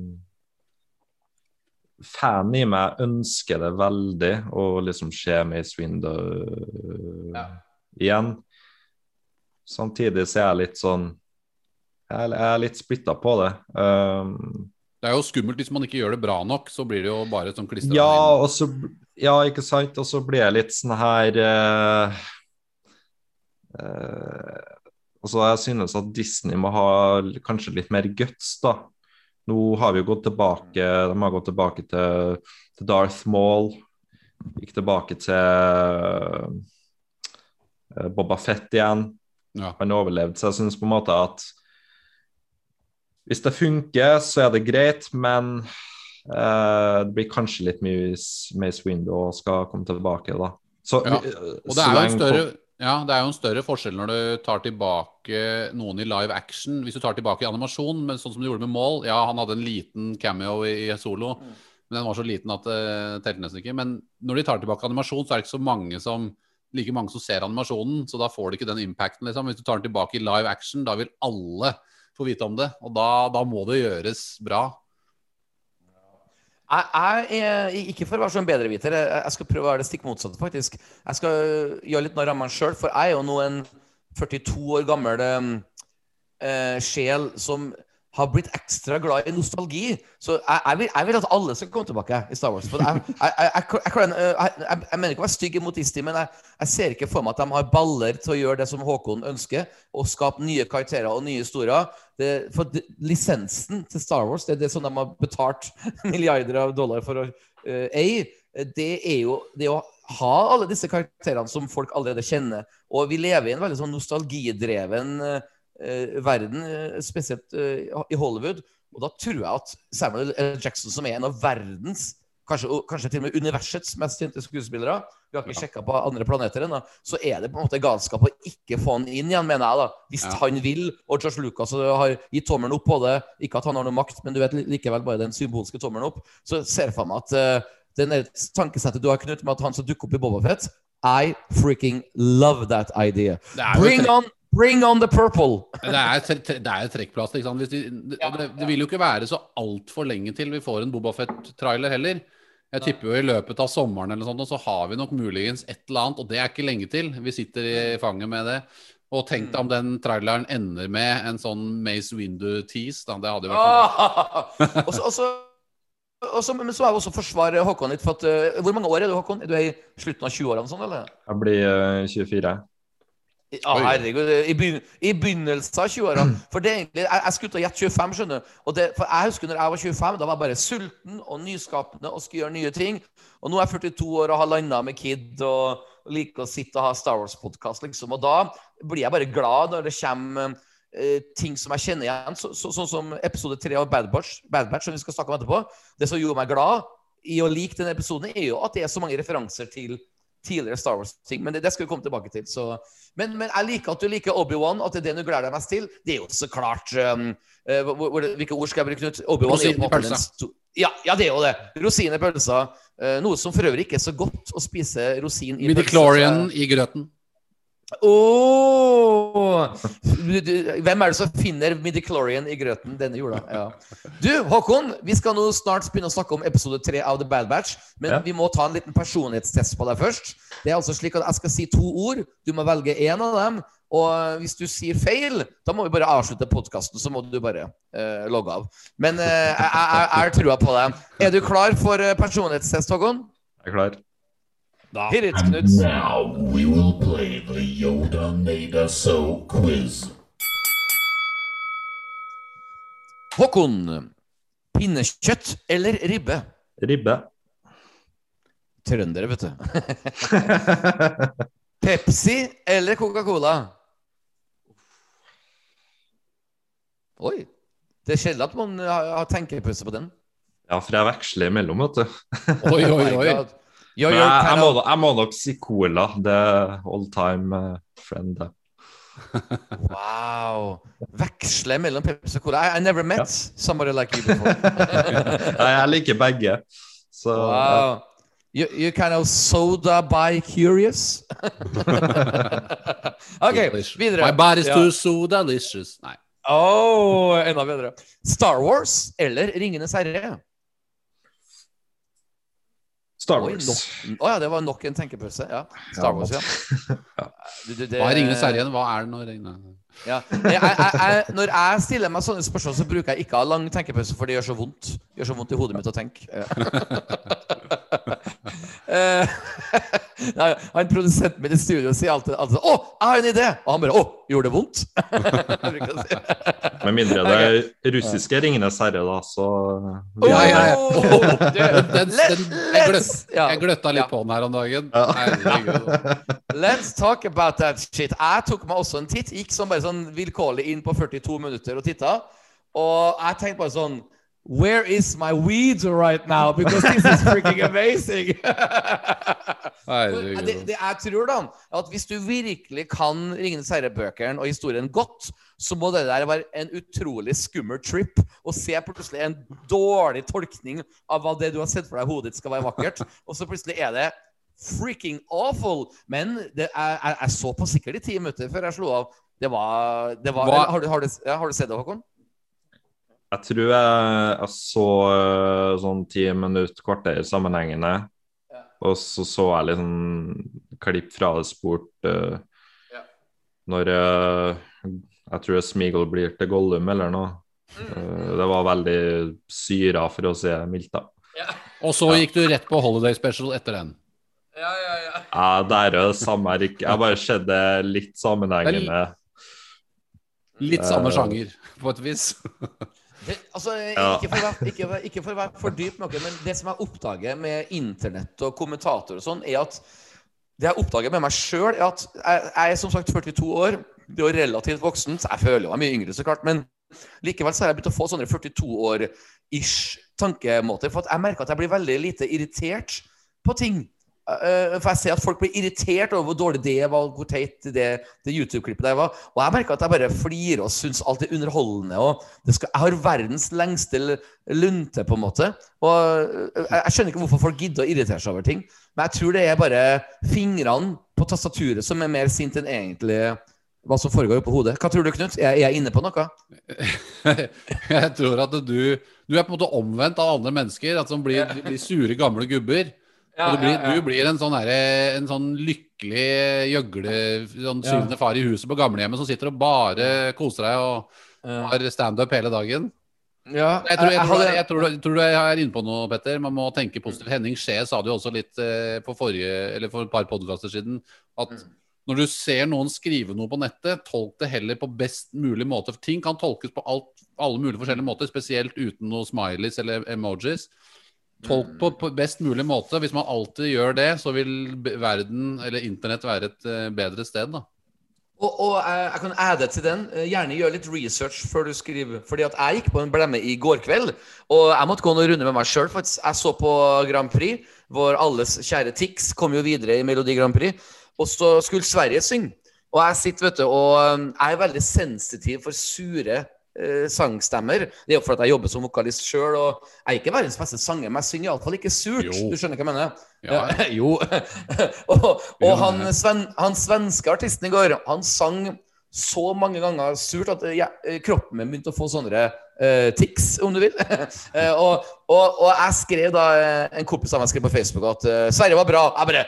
fan i meg ønsker det veldig å liksom se Mace Window Ja. igjen. Samtidig så er jeg litt sånn Jeg er- litt splitta på det. Um, Det er jo skummelt hvis man ikke gjør det bra nok, så blir det jo bare sånn klistra ja, Ja, ikke sant? Og så blir jeg litt sånn her eh, eh, så jeg synes at Disney må ha kanskje litt mer guts, da. Nå har vi jo gått tilbake De har gått tilbake til, til Darth Maul. Gikk tilbake til eh, Boba Fett igjen. Ja. Han overlevde, så jeg syns på en måte at hvis det funker, så er det greit, men eh, det blir kanskje litt mye hvis Mace Window skal komme tilbake, da. Så, Ja, Og det er, jo en større, ja, det er jo en større forskjell når du tar tilbake noen i live action. Hvis du tar tilbake i animasjon, men sånn som du gjorde med Maul Ja, han hadde en liten cameo i, i solo, men den var så liten at det telte nesten ikke. Men når de tar tilbake animasjon, så er det ikke så mange som like mange som ser animasjonen, så da får du ikke den impacten. Liksom. Hvis du tar den tilbake i live action, da vil alle få vite om det. Og da, da må det gjøres bra. Jeg, jeg ikke for å være sånn bedreviter. Jeg, jeg skal prøve å være det stikk motsatte, faktisk. Jeg skal gjøre litt narr av meg sjøl, for jeg er jo nå en 42 år gammel eh, sjel som har blitt ekstra glad i nostalgi. Så jeg, jeg, vil, jeg vil at alle skal komme tilbake i Star Wars. For jeg, jeg, mener ikke å være stygg mot Disney, men jeg, ser ikke for meg at de har baller til å gjøre det som Håkon ønsker, og skape nye karakterer og nye historier. Det, for det, lisensen til Star Wars det er det som de har betalt milliarder av dollar for å uh, ei, det er jo det å ha alle disse karakterene som folk allerede kjenner. Og vi lever i en veldig sånn nostalgidreven eh, verden, eh, spesielt eh, i Hollywood. Og da tror jeg at Samuel L. Jackson, som er en av verdens Kanskje, kanskje til og med universets mest kjente skuespillere. Vi har ikke sjekka på andre planeter ennå. Så er det på en måte galskap å ikke få han inn igjen, mener jeg. da Hvis Ja. han vil, og George Lucas har gitt tommelen opp på det Ikke at han har noe makt, men du vet likevel bare den symbolske tommelen opp. Så ser jeg for meg at uh, den tankesettet du har, Knut, med at han skal dukke opp i Bobafett I freaking love that idea. Bring on, bring on the purple! Det er, tre- tre- det er et trekkplass. Ikke sant? Hvis de, det, Ja, det, ja. det vil jo ikke være så altfor lenge til vi får en Bobafett-trailer heller. Jeg tipper jo i løpet av sommeren eller sånt, og så har vi nok muligens et eller annet, og det er ikke lenge til. Vi sitter i fanget med det. Og tenk deg om den traileren ender med en sånn Mace Windu-tease. Det hadde jo vært oh! Og så- og så- og så- Men så må jeg også forsvare Håkon litt. For at, uh, hvor mange år er du, Håkon? Er du i slutten av 20-årene? Sånn, eller? Jeg blir uh, 24. Ja, herregud. I, begyn I begynnelsen av 20-åra. For det er egentlig, jeg, jeg skulle til å gjette 25, skjønner du. For jeg husker når jeg var 25, da var jeg bare sulten og nyskapende og skulle gjøre nye ting. Og nå er jeg 42 år og har landa med kid og liker å sitte og ha Star Wars-podkast, liksom. Og da blir jeg bare glad når det kommer eh, ting som jeg kjenner igjen. Så, så, sånn som episode tre av Bad Batch, Bad Batch, som vi skal snakke om etterpå. Det som gjorde meg glad i å like den episoden, er jo at det er så mange referanser til tidligere Star Wars-ting. Men det, det skal vi komme tilbake til. Så men, men jeg liker at du liker Obi-Wan, at det er det du gleder deg mest til. Det er jo så klart um, uh, Hvilke ord skal jeg bruke, Knut? Obi-Wan er jo på pølsa. Ja, ja, det er jo det. Rosin i pølsa. Uh, noe som for øvrig ikke er så godt å spise rosin i Midichlorian i grøten. Du, hvem er det som finner midichlorian i grøten denne jula? Ja. Du, Håkon, vi skal nå snart begynne å snakke om episode tre av The Bad Batch. Men Ja. vi må ta en liten personlighetstest på deg først. Det er altså slik at Jeg skal si to ord. Du må velge én av dem. Og hvis du sier feil, da må vi bare avslutte podkasten. Så må du bare uh, logge av. Men uh, jeg, har trua på deg. Er du klar for eh, personlighetstest, Håkon? Jeg er klar. Hit it, Knut. Now Yoda made us So quiz. Håkon. Pinnekjøtt eller ribbe? Ribbe. Trøndere, vet du. Pepsi eller Coca-Cola? Oi. Det er sjelden at man har, har tenkepause på den. ja, for jeg veksler imellom, vet du. Oi, oi, oi. God. You're, jeg, jeg, må, jeg må nok si Cola. Det er all time eh, friend. wow. Veksle mellom Pepsi og Cola. I, I never met somebody like you before. Nei, jeg liker begge. Så Wow. You, you're kind of soda by curious? OK, videre. My body's Ja. too soda delicious. Nei. Oh, enda bedre. Star Wars eller Ringenes herre? Star Wars. nok- oh, ja, det var nok en tenkepause. Ja. Star Wars, ja. Du, du, det- Hva er Ringenes herre igjen? Hva er det nå? Ringenes- Ja. Jeg, jeg, jeg, når jeg stiller meg sånne spørsmål, så bruker jeg ikke å ha lang tenkepause, for det gjør så vondt. Det gjør så vondt i hodet mitt å tenke. Eh, nei, han Produsenten min i studio sier alltid, alltid 'Å, jeg har en idé!' Og han bare 'Å, gjorde det vondt?' Med mindre det er russiske Ringenes herre, da, så Ja, ja, ja. Oh, den, Den, den, jeg, jeg gløtta litt på den her om dagen. Let's talk about that shit. Jeg tok meg også en titt. Gikk sånn bare sånn vilkårlig inn på 42 minutter og titta. Og jeg tenkte bare sånn Where is my weed right now? Because this is freaking amazing! det, det jeg tror, da, at hvis du virkelig kan Ringenes herre-bøkene og historien godt, så må det der være en utrolig skummel trip å se plutselig en dårlig tolkning av hva det du har sett for deg i hodet ditt skal være vakkert, og så plutselig er det freaking awful. Men det, jeg, jeg, jeg så på sikkert i ti minutter før jeg slo av. Det var, det var har, du, har, du, ja, har du sett det, Håkon? Jeg tror jeg, jeg så eh, sånn ti minutter, kvarter sammenhengende. Ja. Og så så jeg litt sånn klipp fra det sport uh, Ja. når uh, Jeg tror Smeagol blir til Gollum eller noe. Mm. Uh, det var veldig syra, for å si det mildt. da. Og så gikk du rett på Holiday Special etter den. Ja, ja, ja. Ja, der er det samme. Jeg Jeg bare skjedde litt sammenhengende. Litt samme Eh. sjanger, på et vis. Det, altså, ikke, for være, ikke, ikke for å være for dyp med dere, men det som jeg oppdager med internett og kommentatorer og sånn, er at det jeg oppdager med meg sjøl, er at jeg, jeg er som sagt 42 år. Det er jo relativt voksen, så jeg føler jo jeg er mye yngre, så klart. Men likevel så har jeg begynt å få sånne 42 år-ish tankemåter. For jeg merker at jeg blir veldig lite irritert på ting. Eh, for jeg ser at folk blir irritert over hvor dårlig det var, hvor teit det, det YouTube-klippet der var. Og jeg merker at jeg bare flirer og syns alt er underholdende. Og skal, jeg har verdens lengste lunte, på en måte. Og eh, jeg, jeg skjønner ikke hvorfor folk gidder å irritere seg over ting. Men jeg tror det er bare fingrene på tastaturet som er mer sint enn egentlig hva som foregår oppå hodet. Hva tror du, Knut? Er jeg inne på noe? Jeg tror at du Du er på en måte omvendt av andre mennesker. At som blir, blir sure, gamle gubber. Og du blir, du blir en sånn, derre- en sånn lykkelig gjøgle, sånn Ja. syvende far i huset på gamlehjemmet som sitter og bare koser deg og har standup hele dagen. Ja, Jeg tror, jeg, tror, jeg, tror, jeg tror du er inne på noe, Petter. Man må tenke positivt. Henning Skje sa det jo også litt eh, på forrige, eller for et par podkaster siden, at når du ser noen skrive noe på nettet, tolk det heller på best mulig måte. For ting kan tolkes på alt, alle mulige forskjellige måter, spesielt uten noe smileys eller emojis. Tolk på, best mulig måte. Hvis man alltid gjør det, så vil verden, eller internett, være et eh, bedre sted, da. Og, og jeg, jeg kan adde til den. eh, Gjerne gjør litt research før du skriver. Fordi at jeg gikk på en blemme i går kveld, og jeg måtte gå noen runder med meg sjøl. Jeg så på Grand Prix, hvor alles kjære Tix kom jo videre i Melodi Grand Prix. Og så skulle Sverige synge. Og jeg sitter, vet du, og jeg er veldig sensitiv for sure eh, sangstemmer. Det er jo fordi jeg jobber som vokalist sjøl, og jeg er ikke verdens beste sanger, men jeg synger iallfall ikke surt. Jo. Du skjønner hva jeg mener? Ja. Ja, jo. og og han, sven, han svenske artisten i går, han sang så mange ganger surt at ja, kroppen min begynte å få sånne uh, tics, om du vil. Eh, og, og, og jeg skrev da eh, En kompis av meg skrev på Facebook at uh, Sverige var bra. Jeg bare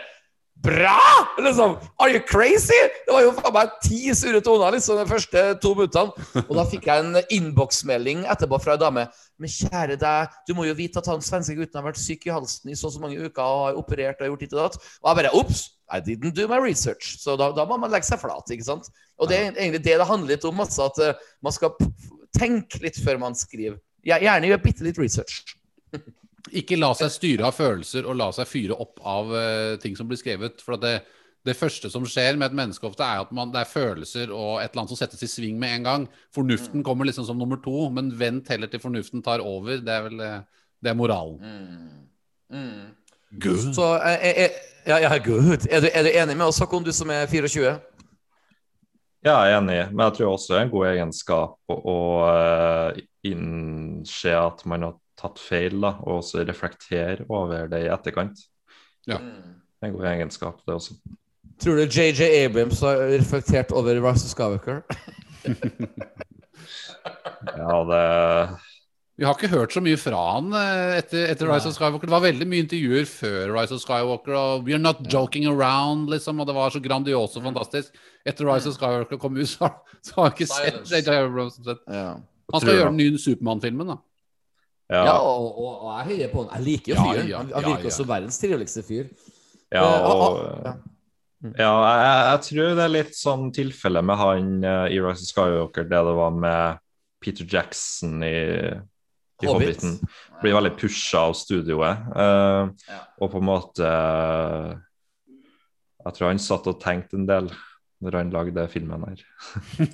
Bra! Liksom, Are you crazy? Det var jo faen meg ti sure toner liksom de første to minuttene. Og da fikk jeg en innboksmelding etterpå fra ei dame. Men kjære deg, du må jo vite at han svenske gutten har vært syk i halsen i så og så mange uker og har operert og gjort ditt og datt. Og jeg bare Ops, I didn't do my research. Så da, da må man legge seg flat, ikke sant. Og det er egentlig det det handler litt om, altså, at uh, man skal tenke litt før man skriver. Gjerne gjør bitte litt research. Ikke la seg styre av følelser og la seg fyre opp av uh, ting som blir skrevet. For at det, det første som skjer med et menneske ofte, er at man, det er følelser og et eller annet som settes i sving med en gang. Fornuften kommer liksom som nummer to, men vent heller til fornuften tar over. Det er vel eh, det er moralen. Good. Så jeg, eh, eh, Ja, ja, good. Er du, er du enig med oss, Håkon, du som er 24? Ja, jeg er enig, men jeg tror også det er en god egenskap å, å innse at man har tatt feil, da, og også reflektere over det i etterkant. Ja. Det er en god egenskap, det også. Tror du JJ Abrams har reflektert over Rise of Skywalker? Ja, det Vi har ikke hørt så mye fra han eh, etter, etter Rise of Skywalker. Det var veldig mye intervjuer før Rise of Skywalker, og We're not joking around, liksom, og det var så grandios og fantastisk. Etter Rise of Skywalker kom ut, så, har jeg ikke sett J.J. Abrams. sett. Ja. Han skal gjøre den nye Supermann-filmen, da. Ja. Ja, og, og, og jeg heier på han. Jeg liker jo fyren. han, han virker som verdens triveligste fyr. Ja, Eh, og, ah, mm. ja jeg, jeg tror det er litt sånn tilfelle med han uh, i Rise of Skywalker, det det var med Peter Jackson i, i Hobbit. Hobbiten. Blir veldig pusha av studioet. Uh. Og på en måte Jeg tror han satt og tenkte en del når han lagde filmen her.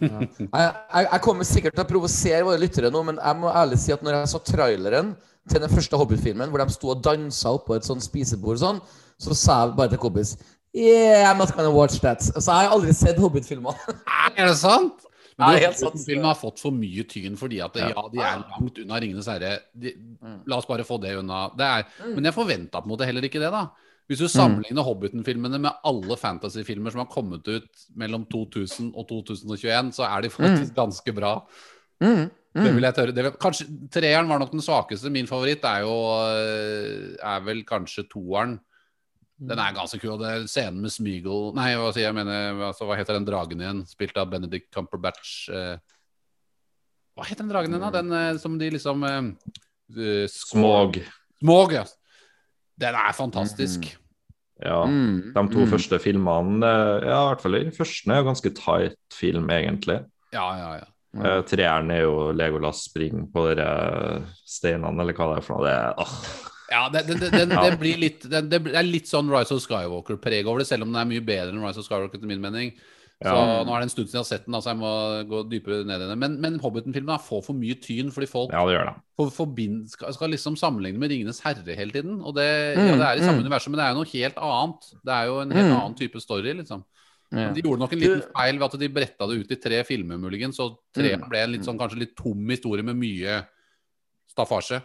ja. jeg, jeg kommer sikkert til å provosere våre lyttere nå, men jeg må ærlig si at når jeg så traileren til den første Hobbit-filmen, hvor de sto og dansa oppå et sånt spisebord, sånn, så sa jeg bare til kompis Yeah, I'm not gonna watch that. Så jeg har aldri sett Hobbit-filmer. Er det sant? Ja, Men sant. Filmen har fått for mye tyn fordi at ja, Ja. de er langt unna 'Ringenes herre'. De, Mm. la oss bare få det unna. Det er, men jeg forventa på en måte heller ikke det, da. Hvis du sammenligner Hobbiten-filmene med alle fantasy-filmer som har kommet ut mellom 2000 og 2021, så er de faktisk ganske bra. Mm. Det vil jeg tørre. Det vil, kanskje Treeren var nok den svakeste. Min favoritt er jo øh, Er vel kanskje toeren. Den er ganske kul. Det er scenen med Smeagol Nei, hva sier jeg? mener, altså, hva heter den dragen igjen? Spilt av Benedict Cumberbatch. eh. Hva heter den dragen igjen, da? Den eh, som de liksom eh, eh, Smog. Smog, ja. Den er fantastisk. Ja. Mm. De to første filmene, eh, ja, i hvert fall den første er jo ganske tight film, egentlig. Ja, ja, ja. Eh, treeren er jo Legolas springer på de steinene, eller hva det er for noe. Det er, åh. Ja, det, det, det, det, det blir litt Det, det er litt sånn Rise of Skywalker-preg over det, selv om den er mye bedre enn Rise of Skywalker, etter min mening. Så Ja. Nå er det en stund siden jeg har sett den, altså jeg må gå dypere ned i det. Men, men Hobbiten-filmene får for mye tyn, fordi folk Ja, det det. for, forbind, skal, skal liksom sammenligne med Ringenes herre hele tiden. Og det, Mm, ja, det er i samme mm. universum, men det er jo noe helt annet. Det er jo en helt Mm. annen type story, liksom. Ja. De gjorde nok en liten feil ved at de bretta det ut i tre filmer, muligens. Så tre Mm. ble en litt sånn, kanskje litt tom historie med mye staffasje.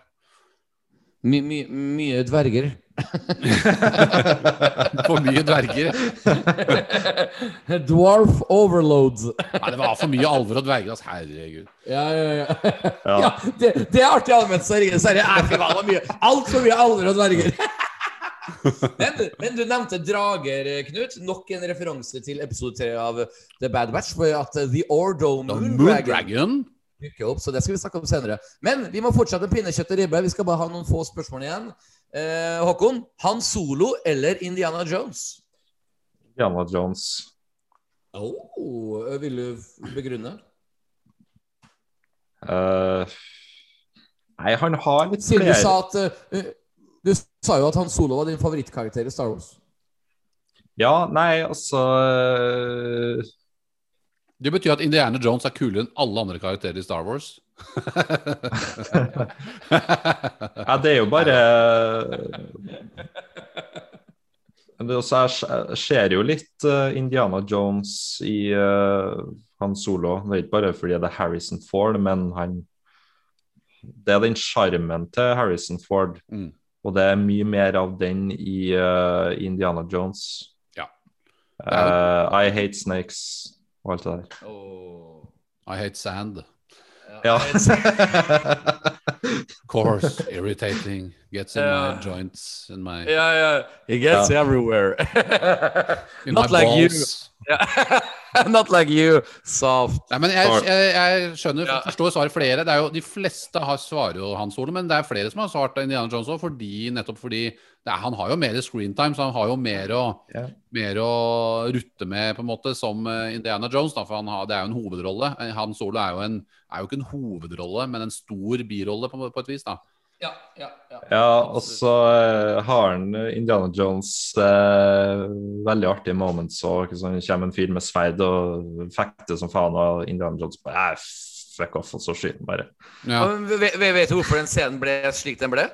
My, my, mye dverger. For mye dverger. Dwarf overload. Nei, det var for mye alvor og dverger. Altså. Herregud. Ja, ja, ja. Ja. ja det, det er artig allment, er mye altfor mye alver og dverger. men, men du nevnte drager, Knut. Nok en referanse til episode tre av The Bad Batch. For at The Ordo Moon, Moon Dragon Dragon. dukker opp, så det skal vi snakke om senere. Men vi må fortsette pinnekjøtt og ribbe. Vi skal bare ha noen få spørsmål igjen. Eh, Håkon, Han Solo eller Indiana Jones? Indiana Jones. Oh, vil du begrunne? Uh, nei, han har litt Siden du flere sa at uh, Du sa jo at Han Solo var din favorittkarakter i Star Wars. Ja, nei, altså eh, Det betyr at Indiana Jones er kulere enn alle andre karakterer i Star Wars. Ja, det er jo bare Jeg ser jo litt eh, Indiana Jones i uh, Han Solo. Det er ikke bare fordi det er Harrison Ford, men han Det er den sjarmen til Harrison Ford. Mm. Og det er mye mer av den i uh, Indiana Jones. Ja. Uh, I Hate Snakes og alt det der. I hate sand. Ja. Coarse, irritating, gets in Ja. my joints, in my, Yeah, yeah. He gets everywhere. in Not my like you. Yeah. Not like you, soft. Nei, men jeg, jeg, jeg skjønner, Ja. forstår svaret flere. Det er jo, de fleste har svarer jo Hans Ole, men det er flere som har svart Indiana Jones òg, fordi, nettopp fordi det er, han har jo mer screentime, så han har jo mer å, Ja. mer å rutte med på en måte som eh, Indiana Jones. Da, for han har, det er jo en hovedrolle. Hans Ole er jo, en, er jo ikke en hovedrolle, men en stor birolle på, på et vis. da Ja, ja, ja. Ja, og så eh, har han Indiana Jones eh, veldig artige moments. Og sånn, kommer en fyr med sverd og fekter som faen, og Indiana Jones bare Fuck off, og så skyter han bare. Ja. Men Vet vet du hvorfor den scenen ble slik den ble?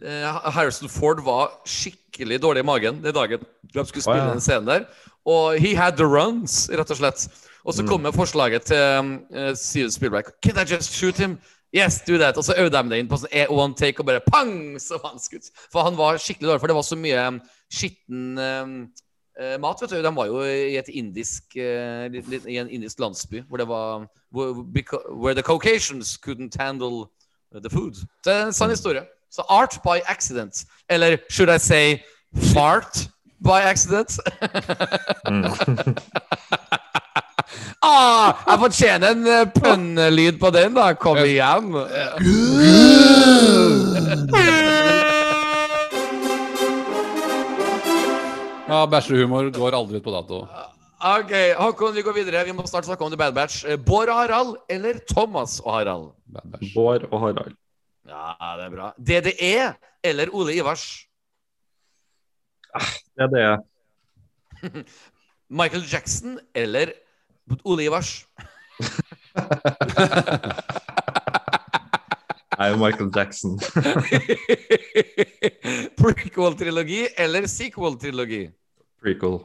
Eh, Harrison Ford var skikkelig dårlig i magen den dagen de skulle spille oh, ja. den scenen der. Og he had the runs, rett og slett. Og så kom mm. forslaget til um, Steven Spielberg. Can I just shoot him? Yes, do that. Og så øvde de det inn på sånn e- one take, og bare pang, så han skutt. For han var skikkelig dårlig, for det var så mye um, skitten um, eh, mat. vet du. De var jo i et indisk eh, I en indisk landsby hvor det var Where the Caucasians couldn't handle the food. Det er en sann historie. Så art by accident. Eller should I say fart by accident? ah, jeg fortjener en uh, pønnelyd på den, da. Kom igjen. ja, Bæsjehumor går aldri ut på dato. Ok, Håkon, vi går videre. Vi må snart snakke om The Bad Batch. Eh, Bård og Harald eller Thomas og Harald? Bård og Harald. Ja, det er bra. DDE eller Ole Ivars? Det er. Michael Jackson eller Ole Ivars? Jeg er Michael Jackson. Prequel-trilogi eller sequel-trilogi? Prequel.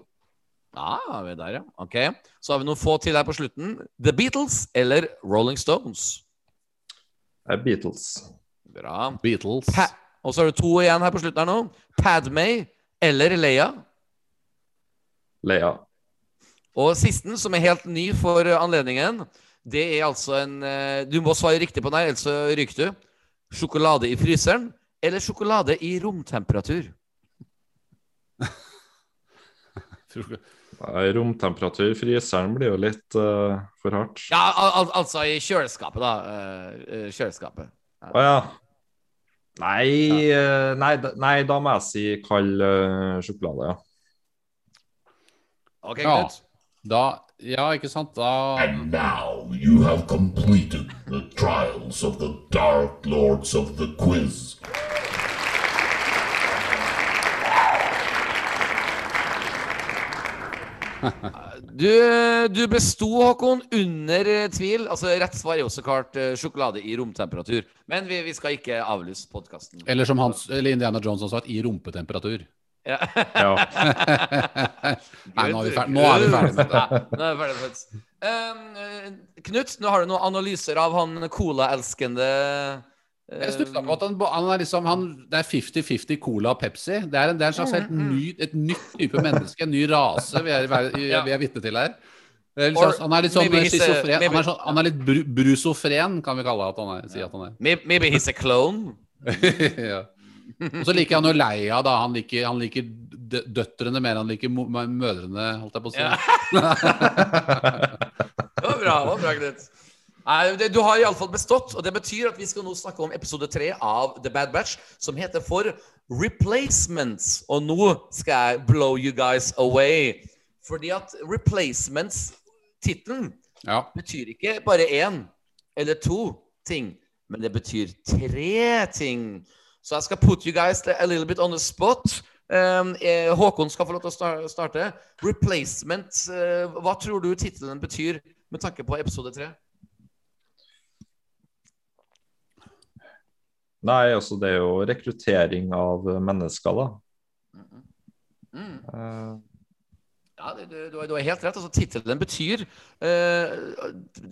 Ah, vi er der, ja. Ok. Så har vi noen få til her på slutten. The Beatles eller Rolling Stones? Det er Beatles. Bra. Beatles. Pa og så har du to igjen her på slutten her nå. Padmay eller Leia? Leia. Og sisten, som er helt ny for anledningen, det er altså en eh, Du må svare riktig på den, her, ellers så ryker du. Sjokolade i fryseren eller sjokolade i romtemperatur? Nei, Romtemperatur. Fryseren blir jo litt uh, for hardt. Ja, al al altså i kjøleskapet, da. Eh, eh, kjøleskapet. Å ja. Nei, eh, nei, da- nei, da må jeg si kald uh, sjokolade, ja. Ok, Ja. Da Ja, ikke sant? Da And now you have completed the trials of the Dark Lords of the Quiz. Du, du besto, Håkon, under eh, tvil. Altså, Rett svar er jo så klart eh, sjokolade i romtemperatur. Men vi, vi skal ikke avlyse podkasten. Eller som Hans, eller Indiana Jones har sagt, i rumpetemperatur. Ja. Nei, nå er vi ferdig, nå er vi ferdig med det. Nå er vi ferdig. Um, Knut, nå har du noen analyser av han colaelskende uh, Jeg stussa på at han, han er liksom han, Det er 50-50 cola og Pepsi. Det er, en, det er en slags helt ny, et nytt type menneske, en ny rase vi er, vi er, vi er vitne til her. Det er Or sånn- Han er litt sånn schizofren. Han er, sånn, han er litt bru, brusofren, kan vi kalle at han er, si at han er. Maybe he's a clone. ja. Og så liker han jo Leia, da. Han liker, han liker døtrene mer enn han liker mødrene, holdt jeg på å si. Ja. Det var bra, det var bra, Knut. Du har iallfall bestått, og det betyr at vi skal nå snakke om episode tre av The Bad Batch, som heter for Replacements. Og nå skal jeg blow you guys away. Fordi at Replacements, tittelen, Ja. betyr ikke bare én eller to ting, men det betyr tre ting. Så jeg skal put you guys a little bit on the spot. Um, Håkon skal få lov til å starte. Replacement, Uh, hva tror du tittelen betyr med tanke på episode tre? Nei, altså det er jo rekruttering av mennesker, da. Mm. Det, det, du, du har helt rett. altså Tittelen betyr eh,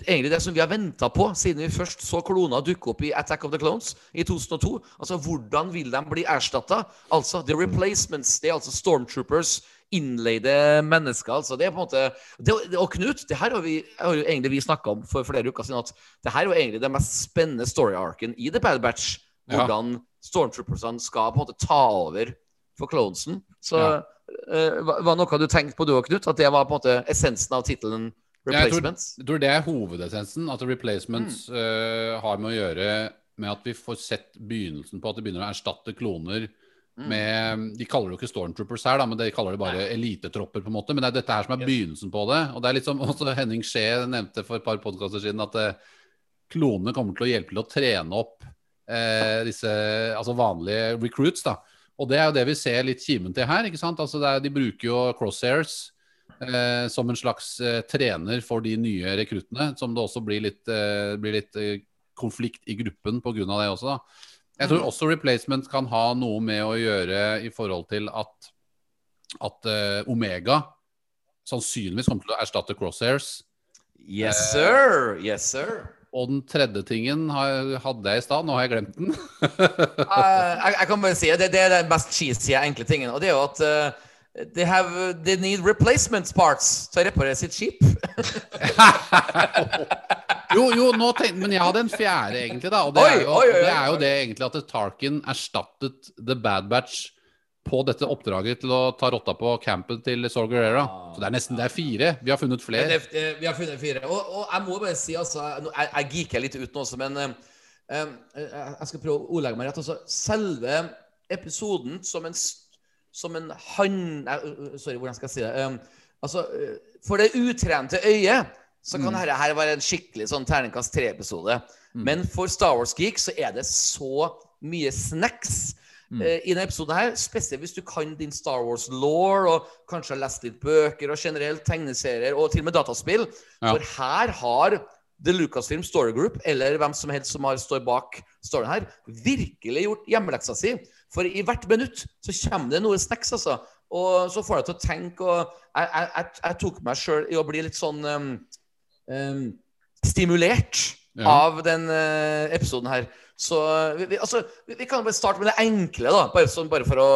egentlig det som vi har venta på siden vi først så klona dukke opp i Attack of the Clones i 2002. Altså hvordan vil de bli erstatta? Altså The Replacements. Det er altså Stormtroopers. Innleide mennesker. altså det er på en måte det, Og Knut, det her har, vi, har jo egentlig vi snakka om for flere uker siden. At det her er jo egentlig den mest spennende story-arken i The Bad Batch. Ja. Hvordan Stormtroopersene skal på en måte ta over for clonesen. Så Ja. Eh, var noe du tenkte på du og Knut? At det var på en måte essensen av tittelen tror, Replacements? jeg tror det er hovedessensen. At replacements Mm. uh, har med å gjøre med at vi får sett begynnelsen på at de begynner å erstatte kloner Mm. med De kaller det jo ikke stormtroopers her, da, men de kaller det bare elitetropper, på en måte. Men det er dette her som er begynnelsen på det. Og det er litt som også Henning Skje nevnte for et par podkaster siden, at uh, klonene kommer til å hjelpe til å trene opp uh, disse altså vanlige recruits. da Og det er jo det vi ser litt kimen til her. ikke sant? Altså er, De bruker jo crosshairs eh, som en slags eh, trener for de nye rekruttene. Som det også blir litt, eh, blir litt eh, konflikt i gruppen pga. det også. da Jeg tror også replacement kan ha noe med å gjøre i forhold til at, at eh, Omega sannsynligvis kommer til å erstatte crosshairs. Yes, sir! Yes, sir. Og den tredje tingen hadde jeg i stad, nå har jeg glemt den. Eh, jeg, jeg kan bare si det, det er den mest cheesy, enkle tingen. Og det er jo at uh, they, have, they need replacement parts til å reparere sitt skip. Jo, jo, nå tenkte, men jeg hadde en fjerde, egentlig. da Og det, Oi, er, jo, oi, oi, det er jo det egentlig at Tarkin erstattet The Bad Batch på dette oppdraget til å ta rotta på campen til Saul Guerrera. Så det er nesten det er fire. Vi har funnet flere. det, det, vi har funnet fire. Og, og jeg må bare si, altså Jeg, jeg geeker litt ut nå også, men eh, eh, jeg skal prøve å ordlegge meg rett. Altså, selve episoden som en, som en han... eh, eh, Sorry, hvordan skal jeg si det? Um, altså, eh, for det utrente øyet så kan dette her være en skikkelig sånn terningkast tre-episode. Men for Star Wars-geek så er det så mye snacks eh, i denne episoden her. Spesielt hvis du kan din Star Wars-law og kanskje har lest litt bøker og generelt tegneserier og til og med dataspill. Ja. For her har The Lucasfilm Story Group, eller hvem som helst som har står bak storyen her, virkelig gjort hjemmeleksa si. For i hvert minutt så kommer det noe snacks, altså. Og så får jeg til å tenke, og jeg, jeg, jeg tok meg sjøl i å bli litt sånn um, um, stimulert Ja. av den uh, episoden her. Så vi, vi, altså, vi, kan bare starte med det enkle, da, bare, sånn, bare for å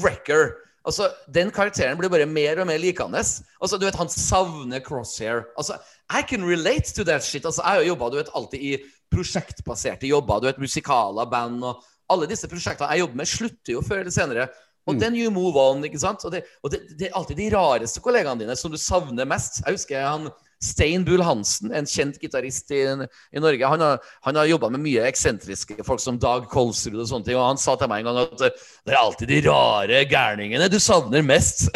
Wrecker. Altså, Den karakteren blir bare mer og mer likende. Altså, du vet, Han savner crosshair. Altså, I can relate to that shit. Altså, Jeg har jo jobba alltid i prosjektbaserte jobber. du vet, Musikaler, band og Alle disse prosjektene jeg jobber med, slutter jo før eller senere. Og then you move on, ikke sant? Og, det, og det, det er alltid de rareste kollegaene dine som du savner mest. Jeg husker han Stein Bull Hansen, en kjent gitarist i, i, Norge. Han har, han har jobba med mye eksentriske folk som Dag Kolsrud og sånne ting. Og han sa til meg en gang at det er alltid de rare gærningene du savner mest.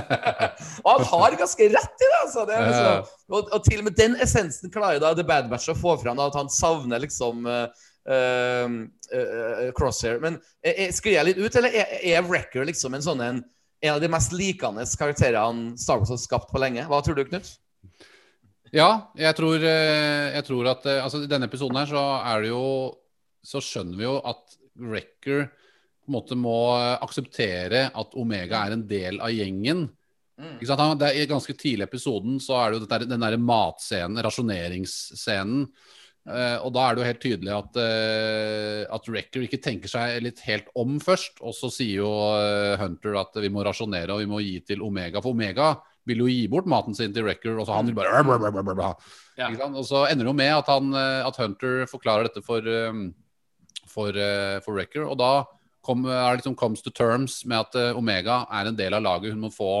og han har ganske rett i det, altså. Det liksom, og, og, til og med den essensen klarer da The Bad Batch å få fram, at han savner liksom uh, uh, Crosshair. Men sklir jeg litt ut, eller er, er Wrecker liksom en sånn en, en av de mest likende karakterene Star Wars har skapt på lenge? Hva tror du, Knut? Ja, jeg tror, eh, jeg tror at eh, altså, I denne episoden her så er det jo Så skjønner vi jo at Wrecker på en måte må akseptere at Omega er en del av gjengen. Mm. Ikke sant? Det er, ganske tidlig i episoden så er det jo der, den derre matscenen, rasjoneringsscenen. Uh, og da er det jo helt tydelig at, uh, at Wrecker ikke tenker seg litt helt om først. Og så sier jo uh, Hunter at vi må rasjonere og vi må gi til Omega. For Omega vil jo gi bort maten sin til Wrecker, og så han vil bare ja. Og så ender det jo med at, han, eh, at Hunter forklarer dette for, um, for, uh, for Wrecker, og da kom, er det liksom comes to terms med at Omega er en del av laget. Hun må få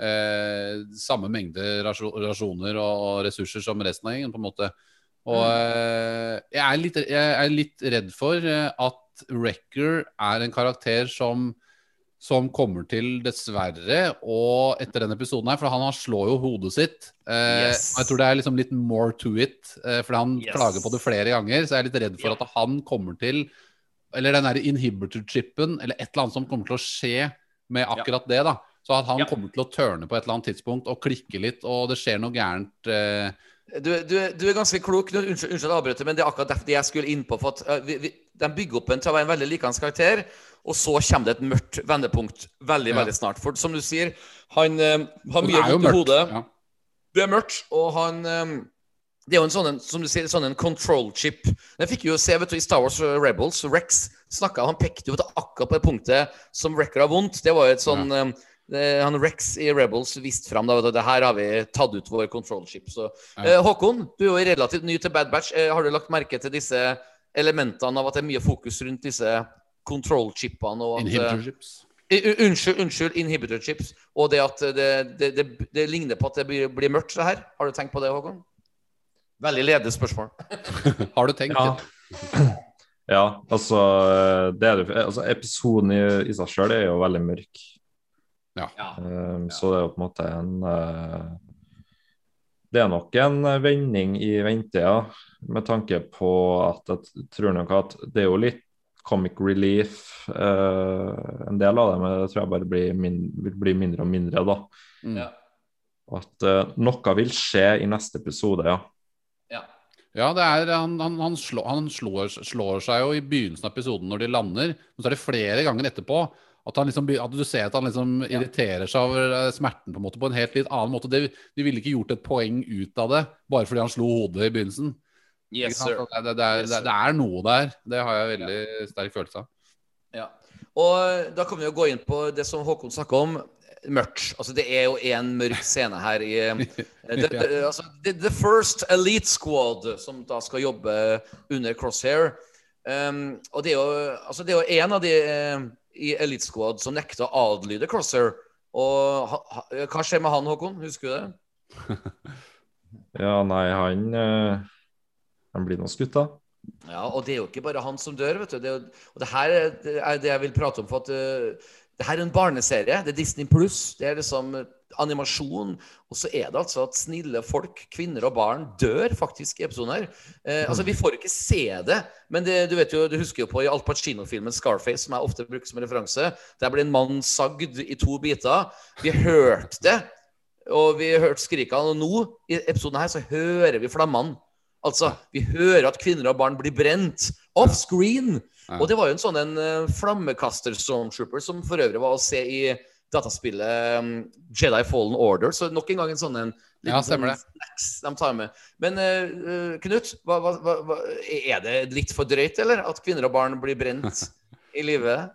eh, samme mengde rasjoner og, og, ressurser som resten av gjengen, på en måte. Og eh, jeg, er litt, jeg er litt redd for at Wrecker er en karakter som som kommer til, dessverre, og etter denne episoden her, for han, slår jo hodet sitt. Eh, yes. Jeg tror det er liksom litt more to it, eh, for han yes. klager på det flere ganger. Så jeg er litt redd for ja. at han kommer til Eller den der inhibitor-chipen, eller et eller annet som kommer til å skje med akkurat ja. det. da Så at han ja. kommer til å tørne på et eller annet tidspunkt og klikke litt, og det skjer noe gærent. Eh, du, du, du, er ganske klok. Unnskyld, unnskyld avbryter, men det er akkurat derfor jeg skulle inn på. For at, uh, vi, vi, De bygger opp en til å være en veldig likende karakter, og så kommer det et mørkt vendepunkt veldig ja. veldig snart. For som du sier, han uh, har mye vondt i hodet. Ja. Det er mørkt, og han um, Det er jo en sånn som du sier, sånn en control chip. Den fikk jo se vet du, i Star Wars Rebels. Rex snakket, han pekte jo akkurat på det punktet som Wrecker har vondt. Det var jo et sånn ja. um, han Rex i Rebels viste fram da, det her har vi tatt ut vår control chip. Så, ja. eh, Håkon, du er jo relativt ny til Bad Batch. Eh, har du lagt merke til disse elementene av at det er mye fokus rundt disse control chipene? Og at, inhibitor chips. Uh, unnskyld, unnskyld, inhibitor chips. Og det at det, det, det, det ligner på at det blir, blir, mørkt, det her. Har du tenkt på det, Håkon? Veldig ledende spørsmål. har du tenkt ja. ja, altså, altså Episoden i, i seg sjøl er jo veldig mørk. Ja. Um, så det er jo på en måte en uh, Det er nok en vending i ventetida, med tanke på at jeg tror nok at det er jo litt comic relief, Eh, en del av det, men det tror jeg bare blir min, vil bli mindre og mindre, da. Mm. At eh, noe vil skje i neste episode, ja. Ja, det er, han, han, han, slår, han slår, slår, seg jo i begynnelsen av episoden når de lander. Men så er det flere ganger etterpå at, liksom, at, du ser at han liksom irriterer seg over eh, smerten på en måte på en helt litt annen måte. Det, de ville ikke gjort et poeng ut av det bare fordi han slo hodet i begynnelsen. Yes, det, det, det, er, det, er, noe der. Det har jeg veldig ja. sterk følelse av. Ja. Og eh, da kan vi jo gå inn på det som Håkon snakka om. Mørkt. Altså, det er jo en mørk scene her i the, the, altså, the, First Elite Squad, som da skal jobbe under Crosshair. Um, og det er jo, altså, det er jo en av de i Elite Squad som nekta å adlyde Crosser. Og ha, ha, hva skjer med han, Håkon? Husker du det? ja, nei, han uh, Han blir nå skutt, da. Ja, og det er jo ikke bare han som dør, vet du. Det, og det her er det jeg vil prate om. for at uh, det her er en barneserie. Det er Disney pluss. Det er liksom animasjon. Og så er det altså at snille folk, kvinner og barn, dør faktisk i episoden her. Eh, altså, Vi får ikke se det, men det, du vet jo, du husker jo på i Al Pacino-filmen 'Scarface', som jeg ofte bruker som referanse. Der ble en mann sagd i to biter. Vi hørte det, og vi hørte skrikene. Og nå, i episoden her, så hører vi flammene. Altså, vi hører at kvinner og barn blir brent off screen. Og det var jo en sånn en uh, flammekaster stormtrooper som for øvrig var å se i dataspillet um, Jedi Fallen Order. Så nok en gang en sånn en ja, stemmer det. de tar med. Men uh, Knut, hva, hva, hva, er det litt for drøyt, eller? At kvinner og barn blir brent i live?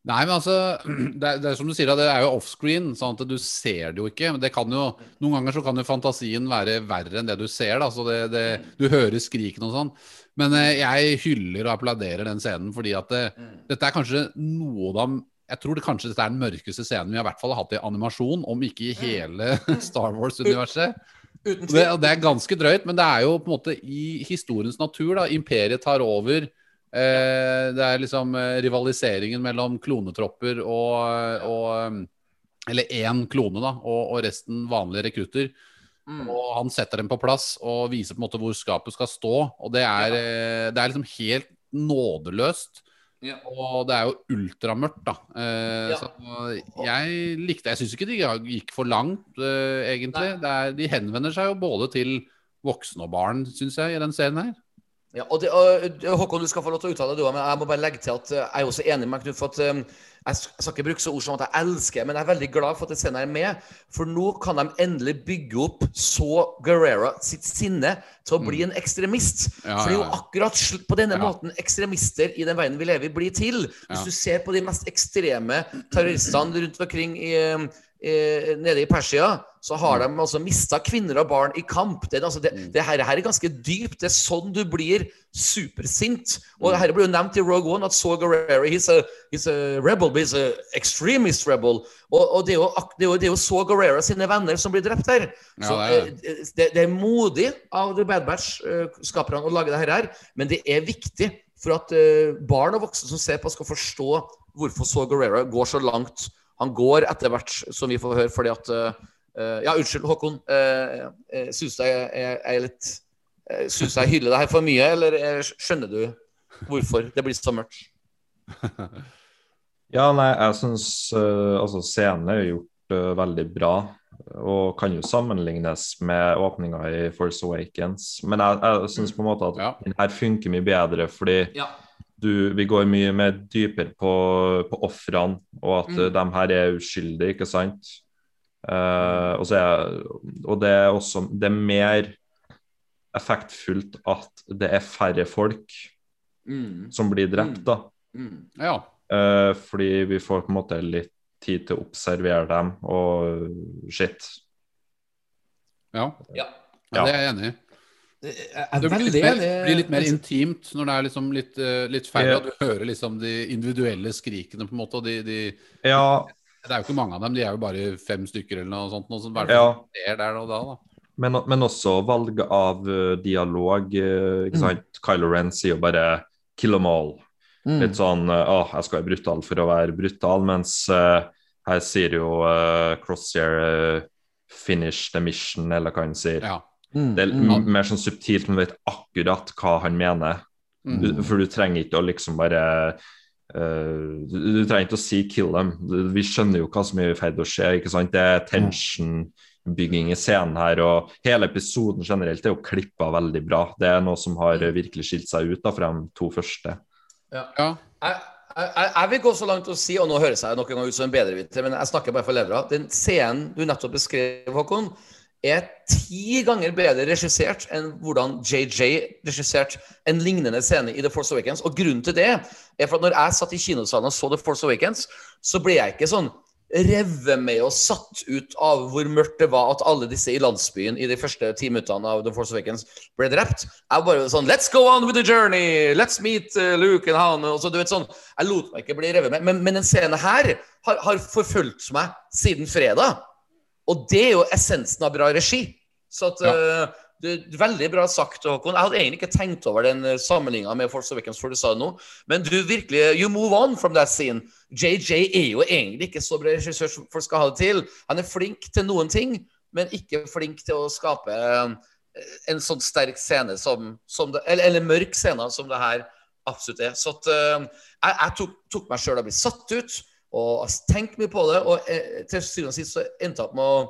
Nei, men altså det er, det er som du sier, det er jo offscreen, sånn at du ser det jo ikke. Men det kan jo, noen ganger så kan jo fantasien være verre enn det du ser. da, så det, det, Du hører skrikene og sånn. Men eh, jeg hyller og applauderer den scenen fordi at det, dette er kanskje noe av jeg tror det kanskje dette er den mørkeste scenen vi har i hvert fall hatt i animasjon, om ikke i hele Star Wars-universet. Det, det er ganske drøyt, men det er jo på en måte i historiens natur. da, Imperiet tar over. Eh, det er liksom eh, rivaliseringen mellom klonetropper og, og eh, Eller én klone, da, og, og resten vanlige rekrutter. Mm. Og han setter dem på plass og viser på en måte hvor skapet skal stå. Og det er, eh, det er liksom helt nådeløst. Ja. Og det er jo ultramørkt, da. Eh, Ja. Så jeg likte Jeg syns ikke de gikk for langt, eh, egentlig. Det er, de henvender seg jo både til voksne og barn, syns jeg, i den scenen her. Ja, og det, og, Håkon, du skal få lov til å uttale det, du òg, men jeg må bare legge til at eh, jeg er også enig med Knut. for at eh, jeg skal ikke bruke så ord som at jeg elsker, men jeg er veldig glad for at den scenen er med. For nå kan de endelig bygge opp så Guerrera sitt sinne til å bli en ekstremist. Ja, for det er jo ja, ja. akkurat på denne Ja. måten ekstremister i den verden vi lever i, blir til. Hvis Ja. du ser på de mest ekstreme terroristene rundt omkring i, eh, eh, nede i Persia, så har de altså mista kvinner og barn i kamp. Det, altså, det, det her, her er ganske dypt. Det er sånn du blir supersint. Og her blir jo nevnt i Rogue One at Saw Gerrera he's a, he's a rebel, he's a extremist rebel. Og, og det, er jo, det, er jo, det er jo Saw Gerrera sine venner som blir drept her. Ja, Så det er eh, det, det er modig av The Bad Batch-skaperne å lage det her, men det er viktig for at eh, barn og voksne som ser på, skal forstå hvorfor Saw Gerrera går så langt han går etter hvert, som vi får høre, fordi at eh, eh, Ja, unnskyld, Håkon. Uh, uh, Syns du jeg, er litt Syns jeg hyller det her for mye, eller eh, skjønner du hvorfor det blir så mørkt? Ja, nei, jeg syns altså scenen er jo gjort uh, veldig bra. Og kan jo sammenlignes med åpninga i Force Awakens. Men jeg, jeg syns på en måte at Ja. den her funker mye bedre, fordi Ja. Du, vi går mye mer dypere på, på ofrene, og at Mm. de her er uskyldige, ikke sant? Uh, og, så er, og det er også Det er mer effektfullt at det er færre folk Mm, som blir drept, da. mm. Ja. Uh, fordi vi får på en måte litt tid til å observere dem og shit. ja. Ja. ja det er jeg enig i. Jeg er Det blir litt, mer, blir litt mer intimt når det er liksom litt, eh, litt færre, Ja. og du hører liksom de individuelle skrikene, på en måte. Og de, de, Ja, det er jo ikke mange av dem, de er jo bare fem stykker eller noe sånt. Noe som bare Ja. ser der og da, da. men, men også valg av eh, dialog. eh, ikke sant? Kylo Ren sier jo bare 'kill them all'. Mm. Litt sånn eh, 'Å, jeg skal være brutal for å være brutal', mens uh, her sier jo uh, Crosshair uh, 'finish the mission', eller hva han sier. Ja. Mm, Det er mm. mer sånn subtilt, men du vet akkurat hva han mener. Mm. Du, for du trenger ikke å liksom bare Uh, du, du trenger ikke å si 'kill them'. Du- Vi skjønner jo hva som er i ferd med å skje. ikke sant? Det er tension-bygging i scenen her. Og hele episoden generelt er jo klippa veldig bra. Det er noe som har eh, virkelig skilt seg ut da, fra de to første. ja. Jeg, jeg, jeg vil gå så langt å si, og nå høres jeg nok en gang ut som en bedreviter, men jeg snakker bare for levra. Den scenen du nettopp beskrev, Håkon, er ti ganger bedre regissert enn hvordan JJ regisserte en lignende scene i The Force Awakens. Og grunnen til det er for at når jeg satt i kinosalen og så The Force Awakens, så ble jeg ikke sånn revet med og satt ut av hvor mørkt det var at alle disse i landsbyen i de første ti minuttene av The Force Awakens ble drept. Jeg bare sånn Let's go on with the journey! Let's meet uh, Luke and Han. Og så, du vet sånn, Jeg lot meg ikke bli revet med. Men, men den scenen her har, har forfulgt meg siden fredag. Og det er jo essensen av bra regi. Så at, Ja. uh, det, veldig bra sagt, Håkon. Jeg hadde egentlig ikke tenkt over den uh, sammenligninga med Force Awakens før du sa det nå, men du virkelig You move on from that scene. JJ er jo egentlig ikke så bra regissør som folk skal ha det til. Han er flink til noen ting, men ikke flink til å skape uh, en sånn sterk scene som, som det, eller, eller mørk scene som det her absolutt er. Så at, jeg, jeg tok, tok meg sjøl og ble satt ut, og tenkt mye på det, og eh, til syvende og sist så endte jeg opp med å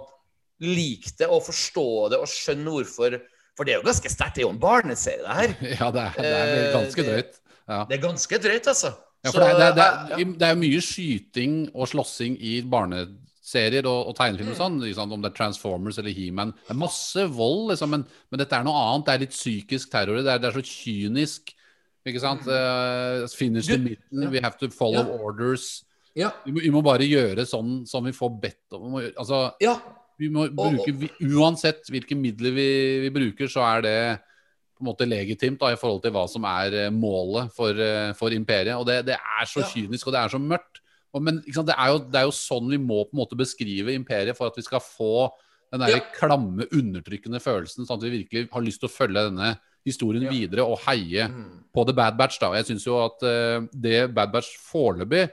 like det og forstå det og skjønne hvorfor. For det er jo ganske sterkt. Det er jo en barneserie, det her. ja, det er, det er ganske Eh, drøyt. Ja. Det er ganske drøyt, altså. Ja, for det, er- det, er- det, det er mye skyting og slåssing i barneserier og, og tegnefilmer og sånn, liksom, om det er Transformers eller He-Man. Det er masse vold, liksom, men, men dette er noe annet. Det er litt psykisk terror. Det er, det er så kynisk. Ikke sant? Uh, finish the ja. we have to follow orders. Ja. Vi må, vi må bare gjøre sånn som vi får bedt om. Altså, ja. vi må bruke, vi, uansett hvilke midler vi, vi bruker, så er det på en måte legitimt da, i forhold til hva som er eh, målet for, eh, for imperiet. Og det, det er så kynisk, og det er så mørkt. Og, men det, er jo, det er jo sånn vi må på en måte beskrive imperiet for at vi skal få den der klamme, undertrykkende følelsen, sånn at vi virkelig har lyst til å følge denne historien videre og heie Mm. på The Bad Batch. da, Jeg syns jo at uh, det Bad Batch foreløpig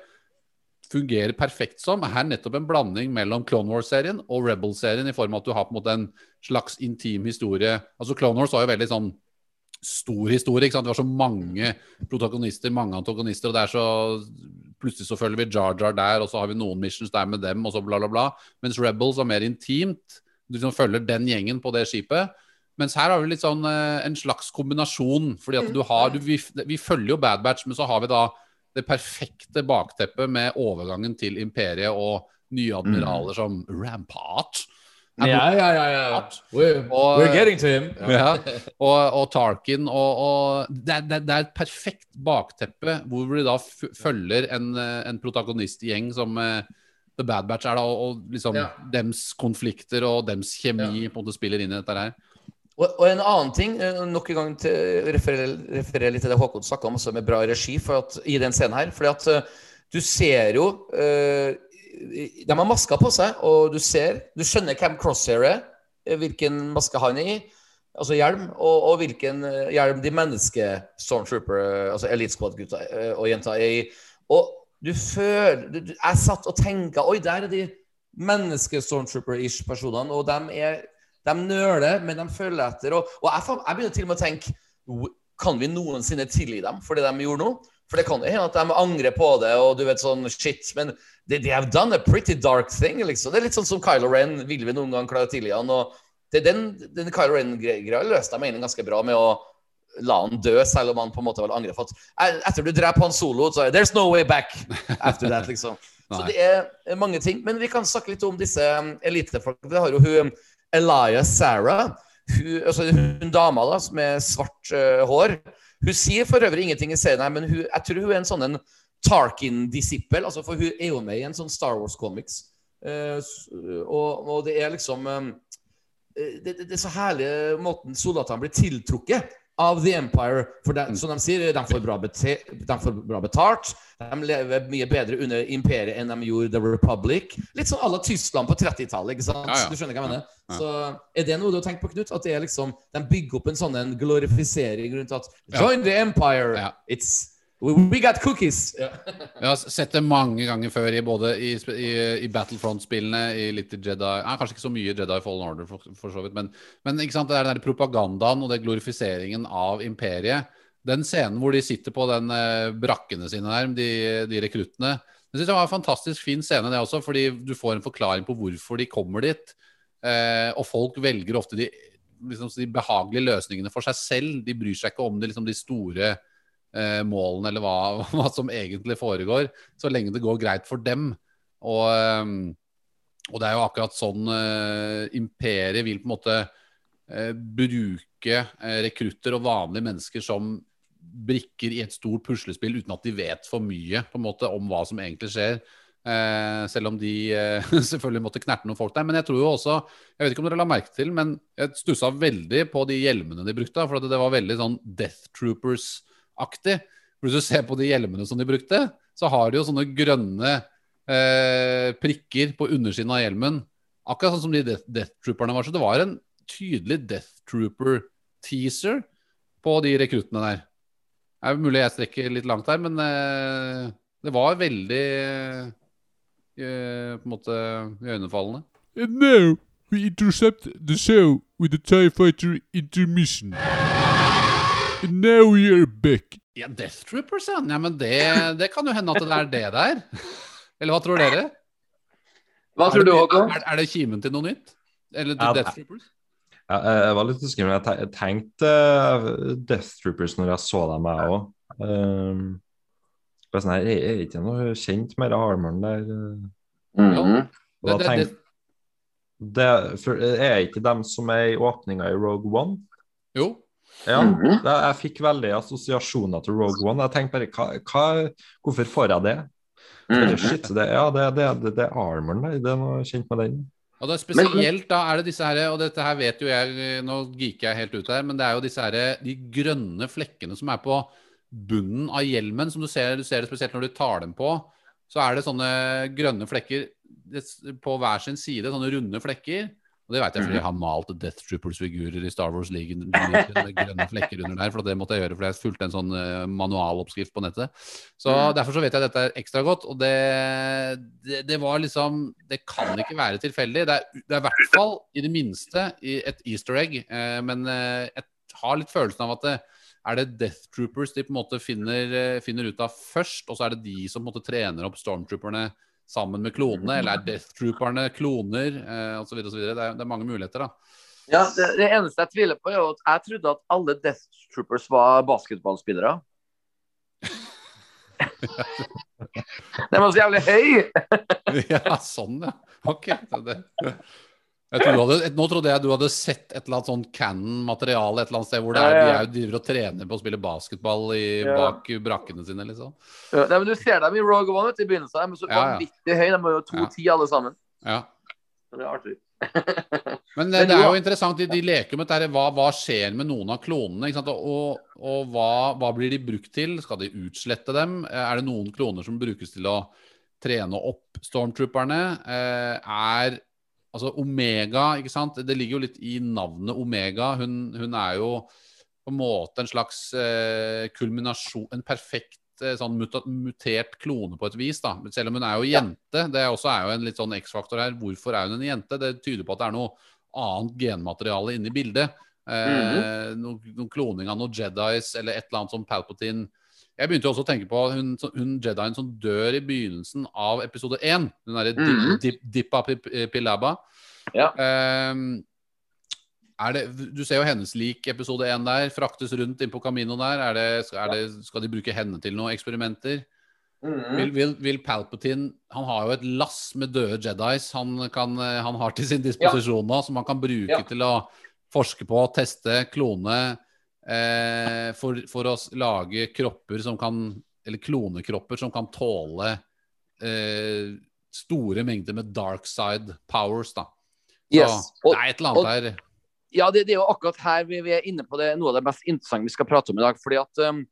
fungerer perfekt som, er nettopp en blanding mellom Clone Wars-serien og Rebel-serien, i form av at du har på en måte en slags intim historie. Altså Clone Wars var jo veldig sånn stor historie. ikke sant? Det var så mange protagonister, mange antagonister, og det er så Plutselig så følger vi Jar Jar der, og så har vi noen missions der med dem, og så bla, bla, bla. Mens Rebels var mer intimt. Du liksom følger den gjengen på det skipet. Mens her har vi litt sånn eh, en slags kombinasjon. fordi at du har, du, vi, vi følger jo Bad Batch, men så har vi da det perfekte bakteppet med overgangen til imperiet og nye admiraler som Rampart. Ja, ja, ja. ja. We're, Og- we're getting to him. Ja. Og, og Tarkin og, og det, det, det er et perfekt bakteppe hvor vi da f følger en, en protagonistgjeng som uh, The Bad Batch er, da, og, og liksom Ja. dems konflikter og dems kjemi på en måte spiller inn i dette her. Og, og en annen ting, eh, nok en gang til referer, referer litt til det Håkon snakka om, med bra regi at, i den scenen her. fordi at eh, du ser jo uh, De har masker på seg, og du ser Du skjønner hvem Crosshair er, hvilken maske han er i, altså hjelm, og, og hvilken hjelm de menneske Stormtrooper, altså Elite Squad-gutta og jenta er i. Og du føler du, Jeg satt og tenka Oi, der er de menneske-stormtrooper-ish personene, og de er de nøler, men de følger etter. Og, og jeg, jeg begynner til og med å tenke Kan vi noensinne tilgi dem for det de gjorde nå? For det kan jo hende at de angrer på det, og du vet sånn shit. Men they, they have done a pretty dark thing, liksom. Det er litt sånn som Kylo Ren. Vil vi noen gang klare å tilgi han? Og det, den, den Kylo Ren-greia løste de egentlig ganske bra med å la han dø, selv om han på en måte vel angrer for at "Eh, Etter du dreper han solo, så er There's no way back after that, liksom. Så det er mange ting. Men vi kan snakke litt om disse um, elitefolkene. Vi har jo hun Elias Sarah. Hun, altså hun dama da, med svart uh, hår. Hun sier for øvrig ingenting i serien her, men hun, jeg tror hun er en sånn en Tarkin-disippel. Altså, for hun er jo med i en sånn Star Wars-comics. Uh, og, og det er liksom um, eh, det, det, det er så herlig måten soldatene blir tiltrukket av The Empire. For de, som de sier, de får, bra de får bra betalt. De lever mye bedre under imperiet enn de gjorde The Republic. Litt sånn à la Tyskland på 30-tallet. ikke sant? Ja, ja. Du skjønner hva jeg mener? Ja. Så Er det noe du har tenkt på, Knut? At det er liksom, de bygger opp en sånn en glorifisering rundt at. Join the Empire! It's we, got cookies! Ja. Jeg har sett det mange ganger før, i både i, i, i Battlefront-spillene, i litt Jedi Nei, Kanskje ikke så mye Jedi Fallen Order, for, for så vidt, men, men det er den der propagandaen og det glorifiseringen av imperiet. Den scenen hvor de sitter på den eh, brakkene sine der, de, de rekruttene. Det synes det var en fantastisk fin scene, det også, fordi du får en forklaring på hvorfor de kommer dit. Eh, og folk velger ofte de, liksom, de behagelige løsningene for seg selv. De bryr seg ikke om det, liksom, de store eh, målene eller hva, hva som egentlig foregår, så lenge det går greit for dem. Og, ehm, og det er jo akkurat sånn eh, imperiet vil på en måte eh, bruke eh, rekrutter og vanlige mennesker som brikker i et stort puslespill uten at de vet for mye på en måte om hva som egentlig skjer. Eh, selv om de eh, selvfølgelig måtte knerte noen folk der. Men jeg tror jo også Jeg vet ikke om dere la merke til, men jeg stussa veldig på de hjelmene de brukte. For det var veldig sånn Death Troopers-aktig. For Hvis du ser på de hjelmene som de brukte, så har de jo sånne grønne eh, prikker på undersiden av hjelmen. Akkurat sånn som de Death, Death Trooperne var. Så det var en tydelig Death Trooper-teaser på de rekruttene der. Det er mulig jeg strekker litt langt her, men eh, det var veldig eh, på en måte iøynefallende. And now we intercept the show with the TIE Fighter intermission. Now we back. Ja, Death Troopers, ja. ja men det, det kan jo hende at det er det der. Eller hva tror dere? Hva tror du, Håkon? Er, er det kimen til noe nytt? Eller Ja, Death Troopers? Jeg, jeg var litt usikker, men jeg tenkte eh, Death Troopers når jeg så dem, jeg òg. Um, sånn her, er er ikke noe kjent med den armoren der? Mm Mhm. Og Det, det, det, det, er ikke dem som er i åpninga i Rogue One? jo. Ja, Mhm. det, jeg fikk veldig assosiasjoner til Rogue One. Jeg tenkte bare, hva, hva, hvorfor får jeg det? Bare, Shit, det, ja, det, det, det, det er armoren der. Det er noe kjent med den. Og det er spesielt da er det disse her, og dette her vet jo jeg, nå geeker jeg helt ut her, men det er jo disse her, de grønne flekkene som er på bunnen av hjelmen, som du ser, du ser det spesielt når du tar dem på, så er det sånne grønne flekker på hver sin side, sånne runde flekker. Og det vet jeg fordi jeg har malt Death Troopers-figurer i Star Wars League med grønne flekker under der, for det måtte jeg gjøre, for jeg fulgte en sånn eh, manualoppskrift på nettet. Så derfor så vet jeg dette ekstra godt, og det, det, det var liksom Det kan ikke være tilfeldig. Det er, det er i hvert fall, i det minste, et easter egg, eh, men eh, jeg har litt følelsen av at det, er det Death Troopers de på en måte finner, finner ut av først, og så er det de som på en måte trener opp Stormtrooperne sammen med klonene, eller er Death Trooperne kloner, eh, osv. osv. Det, er- det er mange muligheter, da. Ja, det, det eneste jeg tviler på, er at jeg trodde at alle Death Troopers var basketballspillere. De var så jævlig høy! ja, sånn, ja. Ok. Det, Det. Jeg trodde du hadde, nå trodde jeg du hadde sett et eller annet sånn Cannon-materiale et eller annet sted hvor det er, Ja, ja. de er driver og trener på å spille basketball i, Ja. bak brakkene sine, liksom. Ja, Nei, men Du ser dem i Rogue One vet i begynnelsen. De er så vanvittig høye. De er jo 2,10 alle sammen. Ja. Det er artig. Men Men eh, det er jo interessant, de, de leker med dette hva, hva skjer med noen av klonene? Og, og hva, hva blir de brukt til? Skal de utslette dem? Eh, Er det noen kloner som brukes til å trene opp stormtrooperne? Eh, Er altså Omega, ikke sant? Det ligger jo litt i navnet Omega. Hun, hun er jo på en måte en slags eh, kulminasjon En perfekt eh, sånn mutert klone på et vis, da. Selv om hun er jo jente. Det også er jo en litt sånn X-faktor her. Hvorfor er hun en jente? Det tyder på at det er noe annet genmateriale inne i bildet. Eh, noe, noe kloning av noen Jedis eller et eller annet som Palpatine Jeg begynte jo også å tenke på hun, hun Jedien som dør i begynnelsen av episode én. Hun derre dip, dip, Dippa Pilaba. Ja. Um, det, du ser jo hennes lik episode én der. Fraktes rundt inn på Camino der. Er det, er det, skal de bruke henne til noen eksperimenter? Mm. Vil, vil, vil Palpatine Han har jo et lass med døde Jedis han, kan, eh, han har til sin disposisjon nå, som han kan bruke Ja. til å forske på, teste, klone. Eh, for, for å lage kropper som kan Eller klonekropper som kan tåle eh, store mengder med dark side powers, da. Så Yes. Og- det er et eller annet og- her. Ja, det, det er jo akkurat her vi, vi er inne på det, noe av det mest interessante vi skal prate om i dag. fordi at um,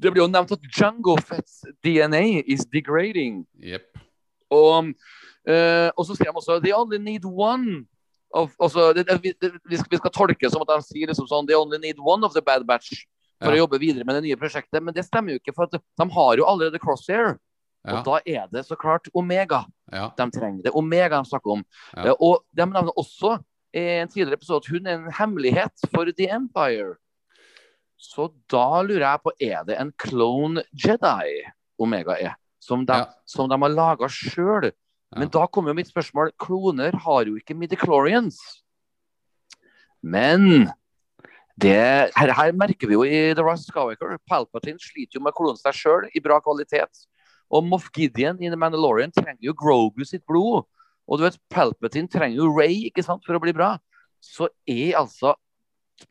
Det blir jo nevnt at Jango Fett's DNA is degrading. Yep. Og, uh, og så sier de også They only need one. Of, altså, det, det, vi, det, vi, skal, vi skal tolke som at de sier liksom sånn They only need one of the bad batch for Ja. å jobbe videre med det nye prosjektet. Men det stemmer jo ikke, for de har jo allerede Crosshair. Ja. Og da er det så klart Omega Ja. de trenger. Det er Omega de snakker om. Eh, og de nevner også i en tidligere episode at hun er en hemmelighet for The Empire. Så da lurer jeg på, er det en clone Jedi Omega er? Som de, som de har laga sjøl? Men da kommer jo mitt spørsmål. Kloner har jo ikke midichlorians. Men det, her, her merker vi jo i The Rise of Skywalker. Palpatine sliter jo med å klone seg sjøl i bra kvalitet. Og Moff Gideon i The Mandalorian trenger jo Grogu sitt blod. Og du vet, Palpatine trenger jo Ray ikke sant, for å bli bra. Så er altså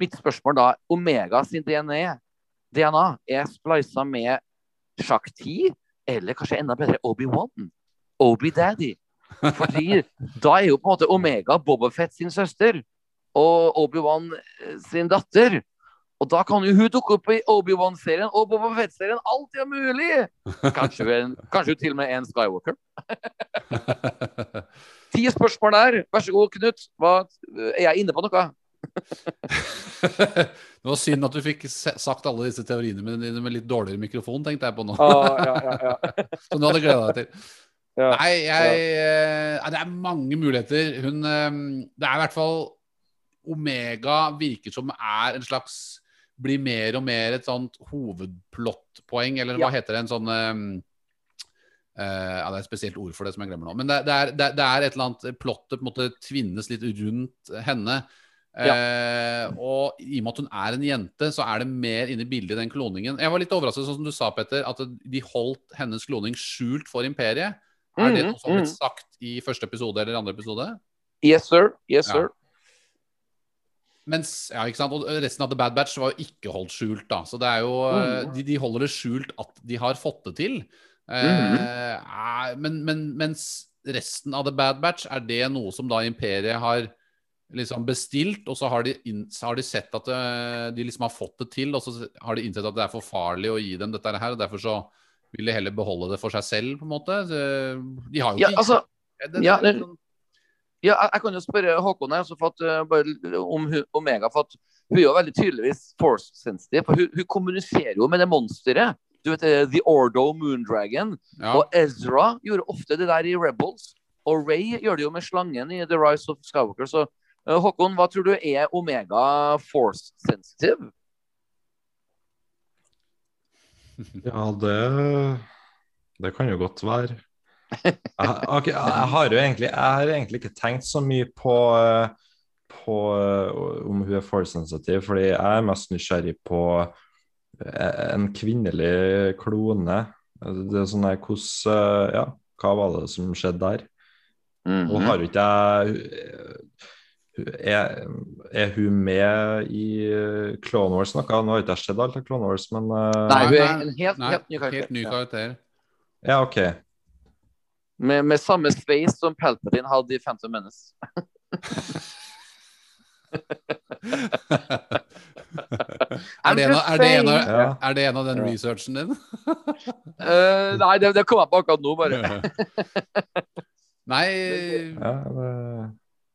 mitt spørsmål da Omega sin DNA, DNA er splisa med Shakti, eller kanskje enda bedre Obi-Wan. Obi-Daddy. Fordi da er jo på en måte Omega Bobafett sin søster og Obi-Wan eh, sin datter. Og da kan jo hun dukke opp i Obi-Wan-serien og Boba Fett-serien. Alt er mulig! Kanskje hun, kanskje hun til og med er en Skywalker. Ti spørsmål der. Vær så god, Knut. Hva, er jeg inne på noe? det var synd at du fikk sagt alle disse teoriene med, med litt dårligere mikrofon, tenkte jeg på nå. ja, ja, ja. Som du hadde gleda deg til. Ja. Nei, jeg ja. Det er mange muligheter. Hun eh, Det er i hvert fall Omega virker som er en slags Blir mer og mer et sånt hovedplottpoeng, eller hva Ja. heter det? En sånn eh, eh, ja, Det er et spesielt ord for det som jeg glemmer nå. Men det, det, er, det, det er et eller annet Plottet på en måte tvinnes litt rundt henne. Eh, og i og med at hun er en jente, så er det mer inne i bildet i den kloningen. Jeg var litt overrasket, sånn som du sa, Petter, at de holdt hennes kloning skjult for imperiet. Er det Mhm, noe som har blitt mhm. sagt i første episode eller andre episode? Yes, sir. Yes, Ja. Mens, ja, ikke sant? Og resten av The Bad Batch var jo ikke holdt skjult, da. Så det er jo Mm. eh, de, de holder det skjult at de har fått det til. Eh, er- men, men mens resten av The Bad Batch, er det noe som da Imperiet har liksom bestilt, og så har de, har de sett at de liksom har fått det til, og så har de innsett at det er for farlig å gi dem dette her, og derfor så vil de heller beholde det for seg selv, på en måte. De har jo Ja, ikke altså, det, ja, det, det- Ja, jeg, kan jo spørre Håkon her, for at, eh, bare om Omega. For at hun er jo veldig tydeligvis force sensitive. For hun, hun kommuniserer jo med det monsteret. Du vet eh, The Ordo Moondragon. ja. Og Ezra gjorde ofte det der i Rebels. Og Ray gjør det jo med slangen i The Rise of Skywalker. Så eh, Håkon, hva tror du er Omega force sensitive? Ja, det Det kan jo godt være. Jeg, okay, jeg, har jo egentlig, jeg har egentlig ikke tenkt så mye på, på om hun er force sensitive, fordi jeg er mest nysgjerrig på en kvinnelig klone. Det er sånn her hvordan Ja, hva var det som skjedde der? Mm -hmm. Og har jo ikke jeg er, er hun med i eh, Clone Wars noe? Nå har ikke jeg sett alt av Clone Wars, men eh, Nei, hun er en helt, Nei, helt ny karakter. helt ny Ja. karakter. Ja, OK. Med, med samme space som Palpatine hadde i Phantom Menace. Er det, av, er, det av, er det en av den researchen din? uh, nei, det, det kom jeg på akkurat nå, bare. Nei, Ja, det...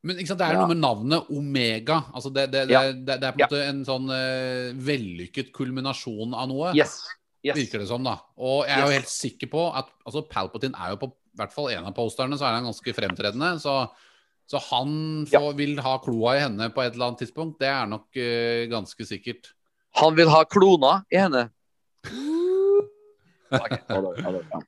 men sant, det er Ja. noe med navnet Omega. Altså det, det, det, Ja. det, er på en måte en sånn uh, vellykket kulminasjon av noe, Yes. yes. virker det som. da Og jeg er jo helt sikker på at altså Palpatine er jo på i hvert fall en av posterne, så er han ganske fremtredende. Så, så han får, vil ha kloa i henne på et eller annet tidspunkt. Det er nok uh, ganske sikkert. Han vil ha klona i henne. okay. ja, ja,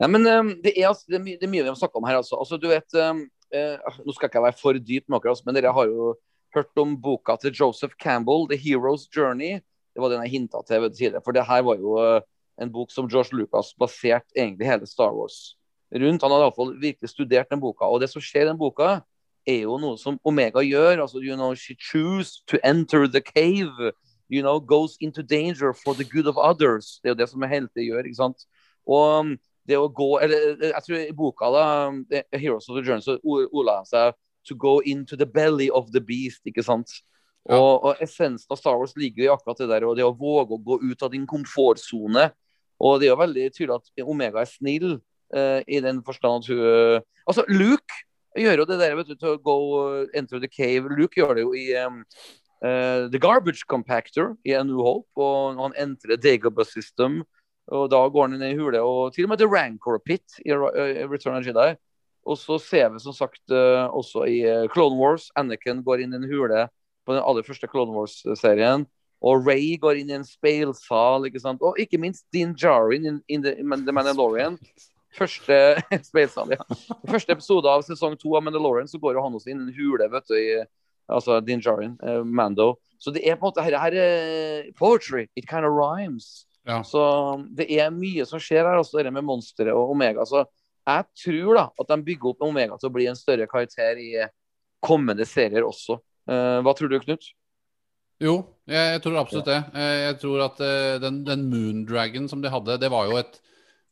ja. Men um, det, er, altså- det, er mye, det er mye vi har snakka om her. Altså. altså du vet, um, eh, Nå skal ikke jeg være for dyp med altså, men dere har jo hørt om boka til Joseph Campbell, 'The Hero's Journey'. Det var den jeg hinta til tidligere. For det her var jo eh, en bok som George Lucas baserte egentlig hele Star Wars rundt. Han hadde iallfall virkelig studert den boka. Og det som skjer i den boka, er jo noe som Omega gjør. altså you know, She choose to enter the cave. You know, goes into danger for the good of others. Det er jo det som en helt gjør. ikke sant? Og um, det å gå eller eh, Jeg tror i boka da, um, Heroes of the Journey så ordla han seg to go into the belly of the beast. ikke sant? Ja. Og, og essensen av Star Wars ligger i akkurat det der, og det å våge å gå ut av din komfortsone. Og det er jo veldig tydelig at Omega er snill, uh, i den forstand at hun uh, Altså, Luke gjør jo det der vet du, til å go uh, enter the cave. Luke gjør det jo i um, uh, The Garbage Compactor i A New Hope, og han entrer Dagobah System. Og da går han inn i hule, og til og med The Rancor Pit i eh, Return of Jedi. Og så ser vi som sagt eh, også i eh, Clone Wars, Anakin går inn i en hule på den aller første Clone Wars-serien. Og Ray går inn i en speilsal, ikke sant. Og ikke minst Dean Jarin in, the, Mandalorian. Første speilsal, ja. Første episode av sesong to av Mandalorian, så går jo han også inn i en hule, vet du, i altså Din Djarin, eh, Mando. Så det er på en måte her, her er poetry. It kind of rhymes. Ja. Så det er mye som skjer her, også dette med monsteret og Omega. Så jeg tror da at de bygger opp Omega til å bli en større karakter i kommende serier også. Uh, hva tror du, Knut? Jo, jeg, jeg tror absolutt det. Eh, Jeg tror at uh, den, den Moondragon som de hadde, det var jo et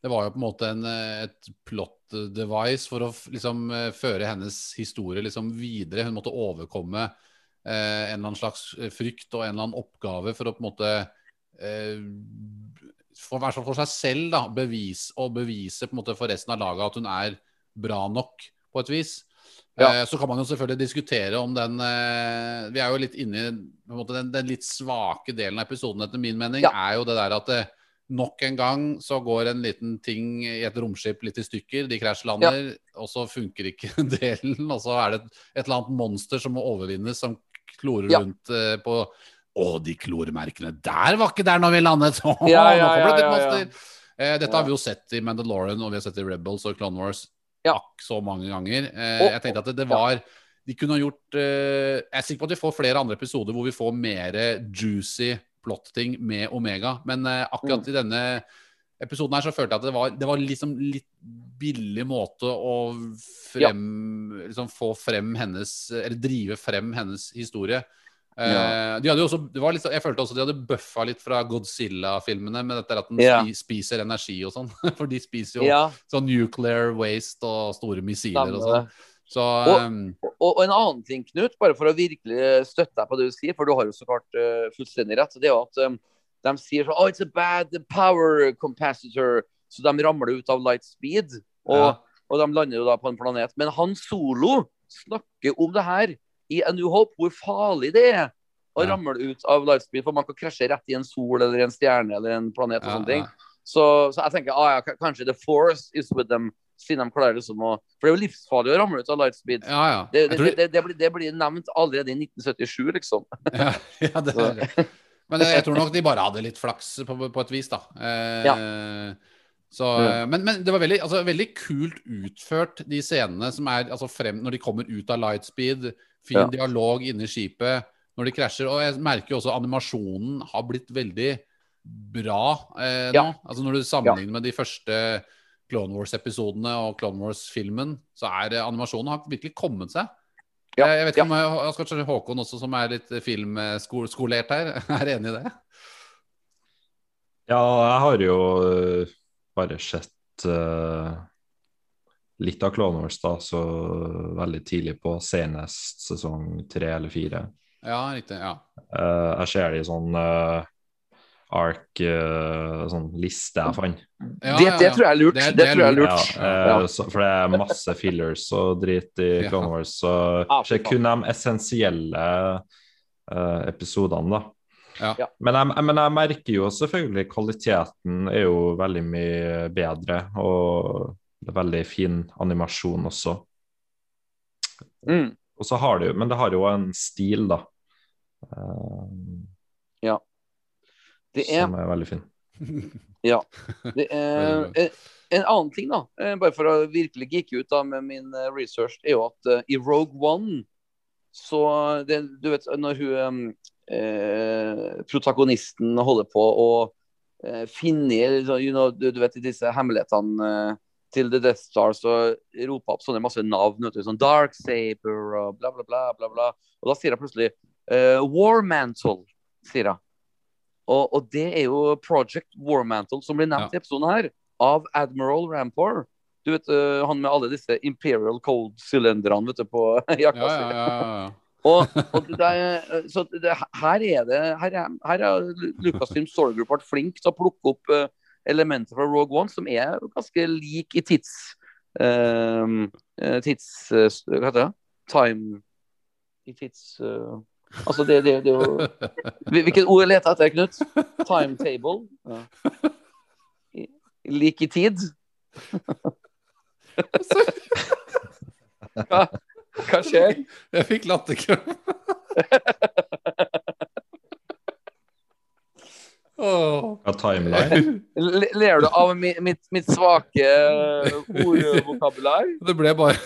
det var jo på en måte en, et plot device for å liksom føre hennes historie liksom videre. Hun måtte overkomme eh, en eller annen slags frykt og en eller annen oppgave for å på en måte for, i hvert fall for seg selv da, bevis, og bevise på en måte for resten av laget at hun er bra nok, på et vis. Ja. Eh, så kan man jo selvfølgelig diskutere om den eh, Vi er jo litt inne i den, den litt svake delen av episoden, etter min mening, Ja. er jo det der at eh, nok en gang så går en liten ting i et romskip litt i stykker. De krasjlander, og så funker ikke delen. Og så er det et, et eller annet monster som må overvinnes, som klorer Ja. rundt eh, på Å, de klormerkene der var ikke der når vi landet! Åh, Ja, ja, ja, ja, ja. Eh, dette har vi jo sett i Mandalorian, og vi har sett i Rebels og Clone Wars Ja. akk så mange ganger. Eh, Og- jeg tenkte at det, det var De kunne ha gjort eh, Jeg er sikker på at vi får flere andre episoder hvor vi får mer juicy plot-ting med Omega, men eh, akkurat Mm. i denne episoden her så følte jeg at det var, det var liksom litt billig måte å frem, liksom få frem hennes Eller drive frem hennes historie. Eh, de hadde jo også, det var litt, jeg følte også de hadde bøffa litt fra Godzilla-filmene med dette at den Ja. spiser energi og sånn. For de spiser jo Ja, sånn nuclear waste og store missiler og sånn. Så Og- ehm, Og, og en annen ting, Knut, bare for å virkelig støtte deg på det du sier, for du har jo så klart uh, fullstendig rett, det er jo at um, de sier sånn Oh, it's a bad power capacitor. Så de ramler ut av light speed, og, Ja. og de lander jo da på en planet. Men han Solo snakker om det her i A New Hope, hvor farlig det er å Ja. ramle ut av lightspeed, for man kan krasje rett i en sol eller en stjerne eller en planet og ja, sånne ting. ja. Så, så jeg tenker ah, ja, kanskje The Force is with them, siden de klarer liksom å For det er jo livsfarlig å ramle ut av lightspeed. ja, ja. Det, det, det, det, blir, det blir nevnt allerede i 1977, liksom. ja, ja, det er det. Men jeg, tror nok de bare hadde litt flaks på, på et vis, da. Eh, Så, Ja. men, men det var veldig, altså, veldig kult utført, de scenene som er altså, frem når de kommer ut av lightspeed. Fin Ja. dialog inni skipet når de krasjer. Og jeg merker jo også animasjonen har blitt veldig bra eh, Ja. nå. Altså Når du sammenligner med de første Clone Wars-episodene og Clone Wars-filmen, så er eh, animasjonen har virkelig kommet seg. Ja, Jeg, jeg vet ja. ikke om jeg, jeg Håkon også, som er litt filmskolert her, er enig i det? Ja, jeg har jo øh, bare sett uh, litt av Clone Wars, da, så veldig tidlig på senest sesong tre eller fire. Ja, riktig. ja. Uh, jeg ser det i sånn uh, ark, uh, sånn liste jeg fant. Ja, det, ja, det tror jeg er lurt. Det Det, det er tror jeg er lurt. Ja, uh, Så, for det er masse fillers og drit i Ja. Clone Wars, så Ja, ser kun de essensielle uh, episodene, da. Ja. Ja. Men, jeg, men jeg merker jo selvfølgelig kvaliteten er jo veldig mye bedre, og det er veldig fin animasjon også. Mm. Og så har det jo, men det har jo en stil, da. Ja. Det er Som er veldig fin. Det er, en, en annen ting, da, eh, bare for å virkelig geeke ut da med min eh, research, er jo at uh, i Rogue One så det, Du vet, når hun eh, protagonisten holder på å eh, finne så, you know, du, du vet, disse hemmelighetene eh, til The Death Star, så roper opp sånne masse navn. Vet du, sånn Dark Saber og bla, bla, bla. bla, bla. Og da sier hun plutselig eh, War Mantle, sier hun. Og, og det er jo Project Warmantle, som blir nevnt i episoden her, av Admiral Rampor. Du vet, øh, Han med alle disse Imperial Cold-sylinderne på jakka Ja, si. ja, ja, ja. Og, og det er, så det, her er det Her er, her er Lucasfilm Story Group vært flink til å plukke opp uh, elementer fra Rogue One som er ganske lik i tids øh, Tids Uh, Hva heter det? Time I tids Altså, det, det, det er jo Hvilket ord leter etter, Knut? Timetable? Ja. I- Lik i tid? Hva, hva skjer? Jeg fikk latterkrampe. Oh. Timeline. Ler du av mitt, mitt, mitt svake ordvokabular? Det ble bare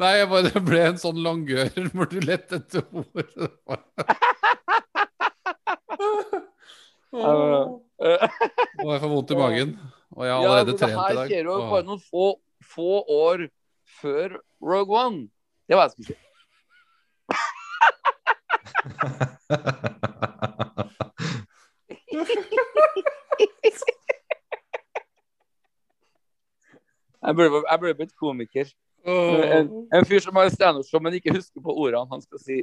Nei, jeg bare, det ble en sånn langør hvor du lette etter ord. Åh. Nå har jeg får vondt i magen. Og jeg har allerede ja, det trent i her skjer jo Åh. bare noen få, få år før Rogue One. Det var jeg skulle si. Jeg burde, jeg burde blitt komiker. En, en fyr som har standup-show, men ikke husker på ordene han skal si.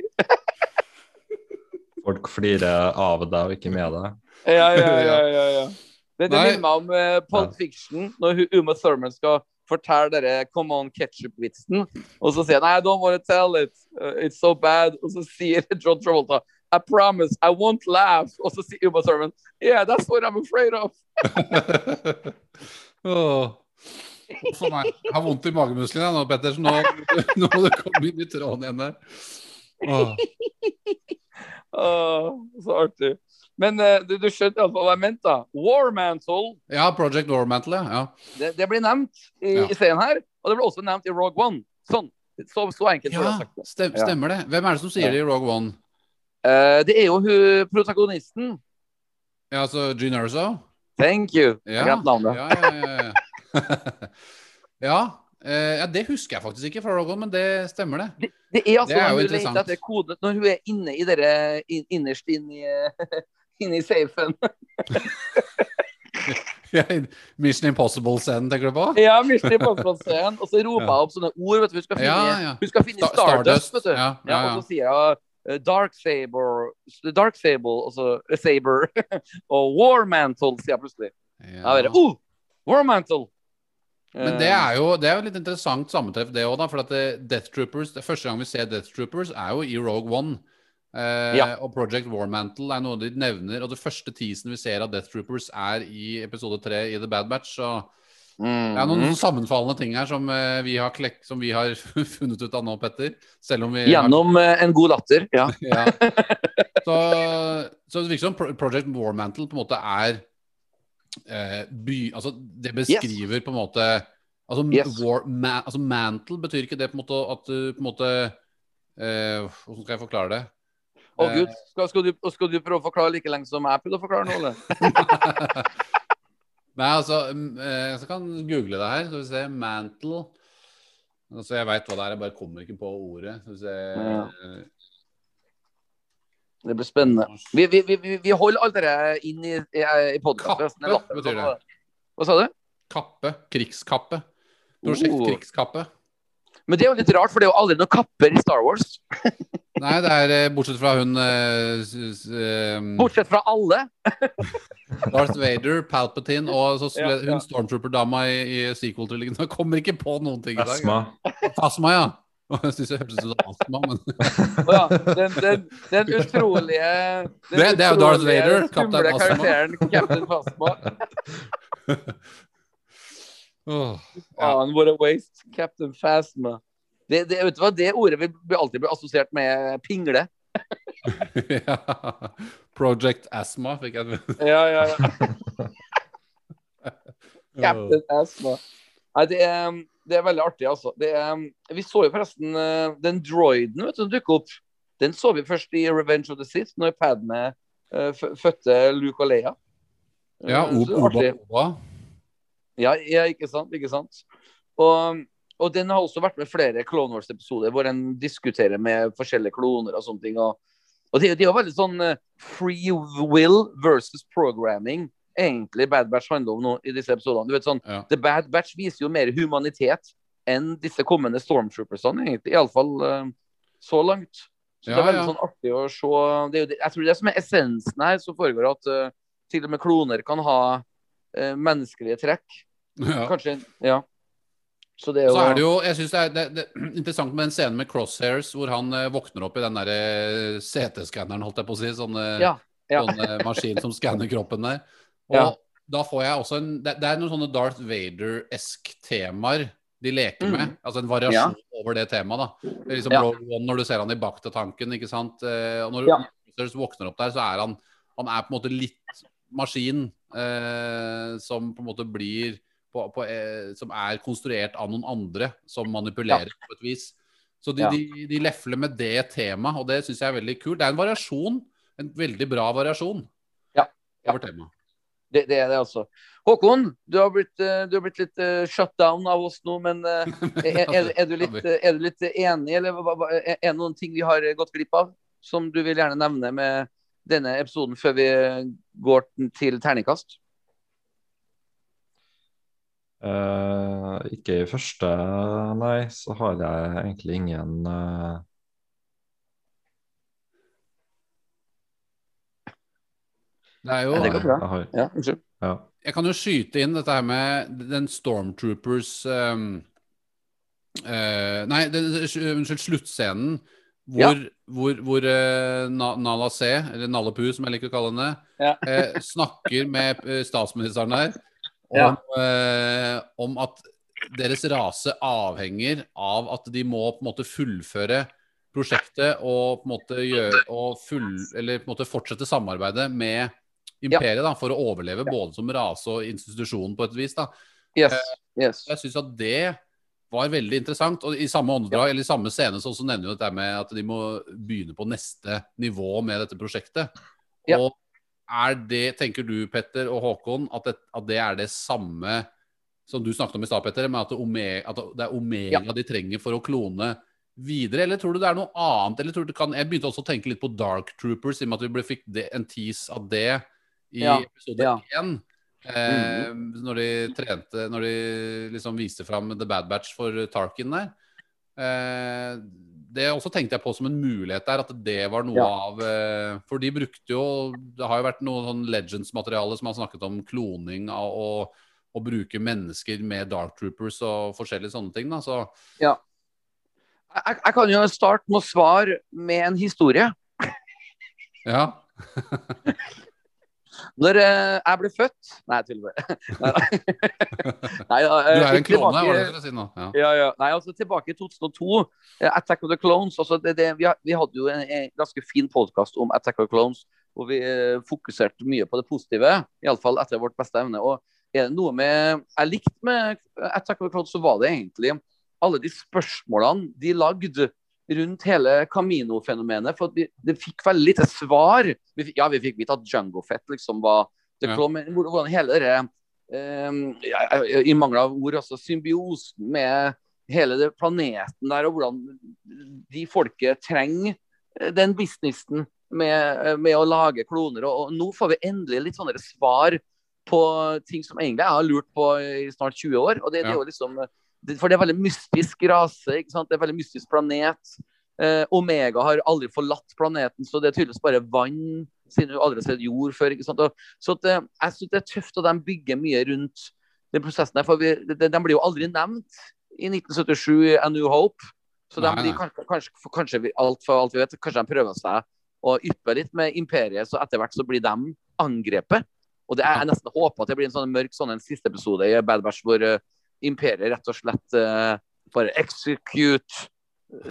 Folk flirer av deg og ikke med deg. Ja, ja, ja, ja, ja. Det, det minner meg om uh, Pulp Fiction, når Uma Thurman skal fortelle dere Come on ketchup-vitsen, og så sier han I don't want to tell it, uh, it's so bad. Og så sier John Travolta I promise, I won't laugh. Og så sier Uma Thurman Yeah, that's what I'm afraid of. oh. For meg. Jeg har vondt i magemusklene nå, Pettersen. nå, nå må du komme inn i tråden igjen der. Åh. Åh, så artig. Men eh, du, du skjønte iallfall hva jeg mente, da. War Mantle, Ja, Project Warmantle, ja. det, det blir nevnt i, Ja. i serien her. Og det blir også nevnt i Rogue One. Sånn. Så, så enkelt Ja, jeg det. stemmer det. Hvem er det som sier det i Rogue One? Uh, det er jo hun protagonisten. Ja, altså Jean Erso? Thank you. Jeg Ja, glemte navnet. ja, ja, ja, ja. Eh, ja, Det husker jeg faktisk ikke fra Rogue men det stemmer det. Det, det er altså Det er når hun etter koden Når hun er inne i dere in, innerst inne i Inne i safen. Mission Impossible-scenen, tenker du på? Ja, Mission Impossible-scenen. Og så roper hun opp sånne ord. vet du. Hun skal finne, Ja, ja. Hun skal finne Star Stardust, vet du. Ja, ja. Og så sier hun eh, Dark Saber, Dark Sable, eh, Saber. og War Mantle, sier jeg plutselig. Ja. Ja, bare, oh, War Mantle! Men det er jo det er jo litt interessant sammentreff, det òg. For at det, Death Troopers, det første gang vi ser Death Troopers, er jo i Rogue One. Eh, Ja. Og Project War Mantle er noe de nevner. Og det første teasen vi ser av Death Troopers, er i episode tre i The Bad Batch. Så det er noen sammenfallende ting her som, eh, vi, har klek som vi har funnet ut av nå, Petter. Har Gjennom eh, en god latter. Ja. ja. så, så det virker som Project War Mantle på en måte er eh, by, Altså, det beskriver på en måte Altså, Yes. war, ma, altså mantle betyr ikke det på en måte at du på en måte eh, Hvordan skal jeg forklare det? Å oh, gud, skal, skal, du, skal du prøve å forklare like lenge som jeg prøvde å forklare nå, eller? Nei, altså eh, kan google det her. Skal vi se. Mantle. Altså, jeg veit hva det er, jeg bare kommer ikke på ordet. Skal vi se Ja. Det blir spennende. Vi, vi, vi, vi- holder alt dette inn i, i, i podkasten. Kappe betyr det. Hva sa du? Kappe. Krigskappe. Prosjekt Oh. Krigskappe. Men det er jo litt rart, for det er jo aldri noen kapper i Star Wars. Nei, det er eh, bortsett fra hun uh, eh, Bortsett fra alle. Darth Vader, Palpatine og så Ja, ja. hun Stormtrooper-dama i, i sequel-trilogien. Kommer ikke på noen ting i dag. Fasma. Asma, ja. Jeg syns det hørtes ut som astma, men ja, den, den, den utrolige den Det- det er jo Darth Vader, Kaptein Asma. Karakteren Captain oh, ja. Faen, what a waste. Captain Phasma. Det, det, vet du hva, det ordet vil alltid bli assosiert med pingle. ja. Project Asma fikk jeg Ja, ja, ja. Captain Phasma. Nei, det er, det er veldig artig, altså. Det er, vi så jo forresten eh, den droiden vet du, som dukket opp. Den så vi først i Revenge of the Sith, når Padme uh, fødte Luke og Leia. Ja, så Oba, Oba. Oba. Ja, ja, ikke sant. Ikke sant. Og, og den har også vært med flere Clone Wars-episoder hvor en diskuterer med forskjellige kloner og sånne ting. Og, og det, det er jo veldig sånn eh, free will versus programming egentlig Bad Batch handler om nå i disse episodene. Du vet sånn, Ja. The Bad Batch viser jo mer humanitet enn disse kommende Stormtroopersene, egentlig. Iallfall uh, så langt. Så det er veldig ja. sånn artig å se. Det er jo jeg tror det er som er essensen her som foregår, at uh, til og med kloner kan ha uh, menneskelige trekk. Ja. Kanskje, ja. Så det er jo, Så er det jo, jeg synes det det, det er interessant med den scenen med Crosshairs, hvor han uh, våkner opp i den der eh, CT-skanneren, holdt jeg på å si. Sånn, Ja, ja. sånn maskin som skanner kroppen der. Og Ja. da får jeg også en Det, det er noen sånne Darth Vader-esk temaer de leker Mm. med. Altså en variasjon over det temaet. da. Det er liksom Ja. One når du ser han i Bacta-tanken, ikke sant. Eh, Og når Ja. Crosshairs våkner opp der, så er han Han er på en måte litt maskin eh, som på en måte blir på, på, eh, Som er konstruert av noen andre som manipulerer på et vis. Så de, Ja. de, de lefler med det temaet, og det syns jeg er veldig kult. Det er en variasjon. En veldig bra variasjon Ja. Ja. over temaet. Det, det er det, altså. Håkon, du har blitt, eh, du har blitt litt eh, shut down av oss nå, men eh, er, er, er, du litt, er du litt enig, eller er det noen ting vi har gått glipp av som du vil gjerne nevne med denne episoden før vi går til terningkast? Uh, ikke i første, nei, så har jeg egentlig ingen eh, Det er jo Ja, det går bra. Jeg har, Ja, unnskyld. ja. Jeg kan jo skyte inn dette her med den Stormtroopers um, uh, Nei, den, unnskyld, sluttscenen hvor, hvor, hvor uh, Nala C, eller Nala Pu som jeg liker å kalle henne, Ja. uh, snakker med statsministeren der om, Ja. eh, om at deres rase avhenger av at de må på en måte fullføre prosjektet og på en måte gjøre og full, eller på en måte fortsette samarbeidet med imperiet da, for å overleve både som rase og institusjon på et vis. da. Yes. yes. Jeg syns at det var veldig interessant. Og i samme åndedrag, eller i samme scene så, også nevner jo dette med at de må begynne på neste nivå med dette prosjektet. Ja. Og er det, tenker du Petter og Håkon, at det, at det er det samme som du snakket om i stad, Petter, med at det, omega, at det er omega de trenger for å klone videre? Eller tror du det er noe annet? Eller tror du det kan, jeg begynte også å tenke litt på Dark Troopers, i og med at vi ble, fikk det, en tease av det i Ja, episode ja. én. Eh, Når de trente Når de liksom viste fram The Bad Batch for Tarkin der. Eh, det også tenkte jeg på som en mulighet der, at det var noe Ja. av eh, For de brukte jo Det har jo vært noe sånn Legends-materiale som har snakket om kloning av å, å bruke mennesker med Dark Troopers og forskjellige sånne ting. Da. Så Jeg, jeg kan jo starte med å svare med en historie. ja. Når eh, jeg ble født Nei, jeg tuller bare. Da, Du eh, er en tilbake- var det du skulle si nå? Ja. Ja, ja. Nei, altså tilbake i 2002, eh, Attack of the Clones. Altså, det, det, vi, vi hadde jo en, en ganske fin podkast om Attack of the Clones, hvor vi eh, fokuserte mye på det positive. Iallfall etter vårt beste evne. Og er det noe med, jeg likte med Attack of the Clones, så var det egentlig alle de spørsmålene de lagde rundt hele Camino-fenomenet. For vi, det fikk veldig lite svar. Vi ja, vi fikk vite at Django Fett liksom var The Ja. Men hvor- hvordan hele det um, I mangel av ord, altså symbiosen med hele det planeten der, og hvordan de folket trenger eh, den businessen med, eh, med å lage kloner. Og, og nå får vi endelig litt sånne svar på ting som egentlig jeg har lurt på i snart 20 år. og det, det er jo liksom det, For det er veldig mystisk rase, ikke sant? det er veldig mystisk planet. Eh, Omega har aldri forlatt planeten, så det er tydeligvis bare vann, siden hun aldri har sett jord før. ikke sant? Og, så at, eh, jeg syns det er tøft at de bygger mye rundt den prosessen der. For vi, de, de blir jo aldri nevnt i 1977 i A New Hope. Så de blir kanskje, kanskje, kanskje vi- alt for alt vi vet, kanskje de prøver seg å yppe litt med imperiet, så etter hvert så blir de angrepet. Og det er, jeg nesten håper at det blir en sånn mørk sånn en siste episode i Bad Batch hvor eh, imperiet rett og slett uh, bare execute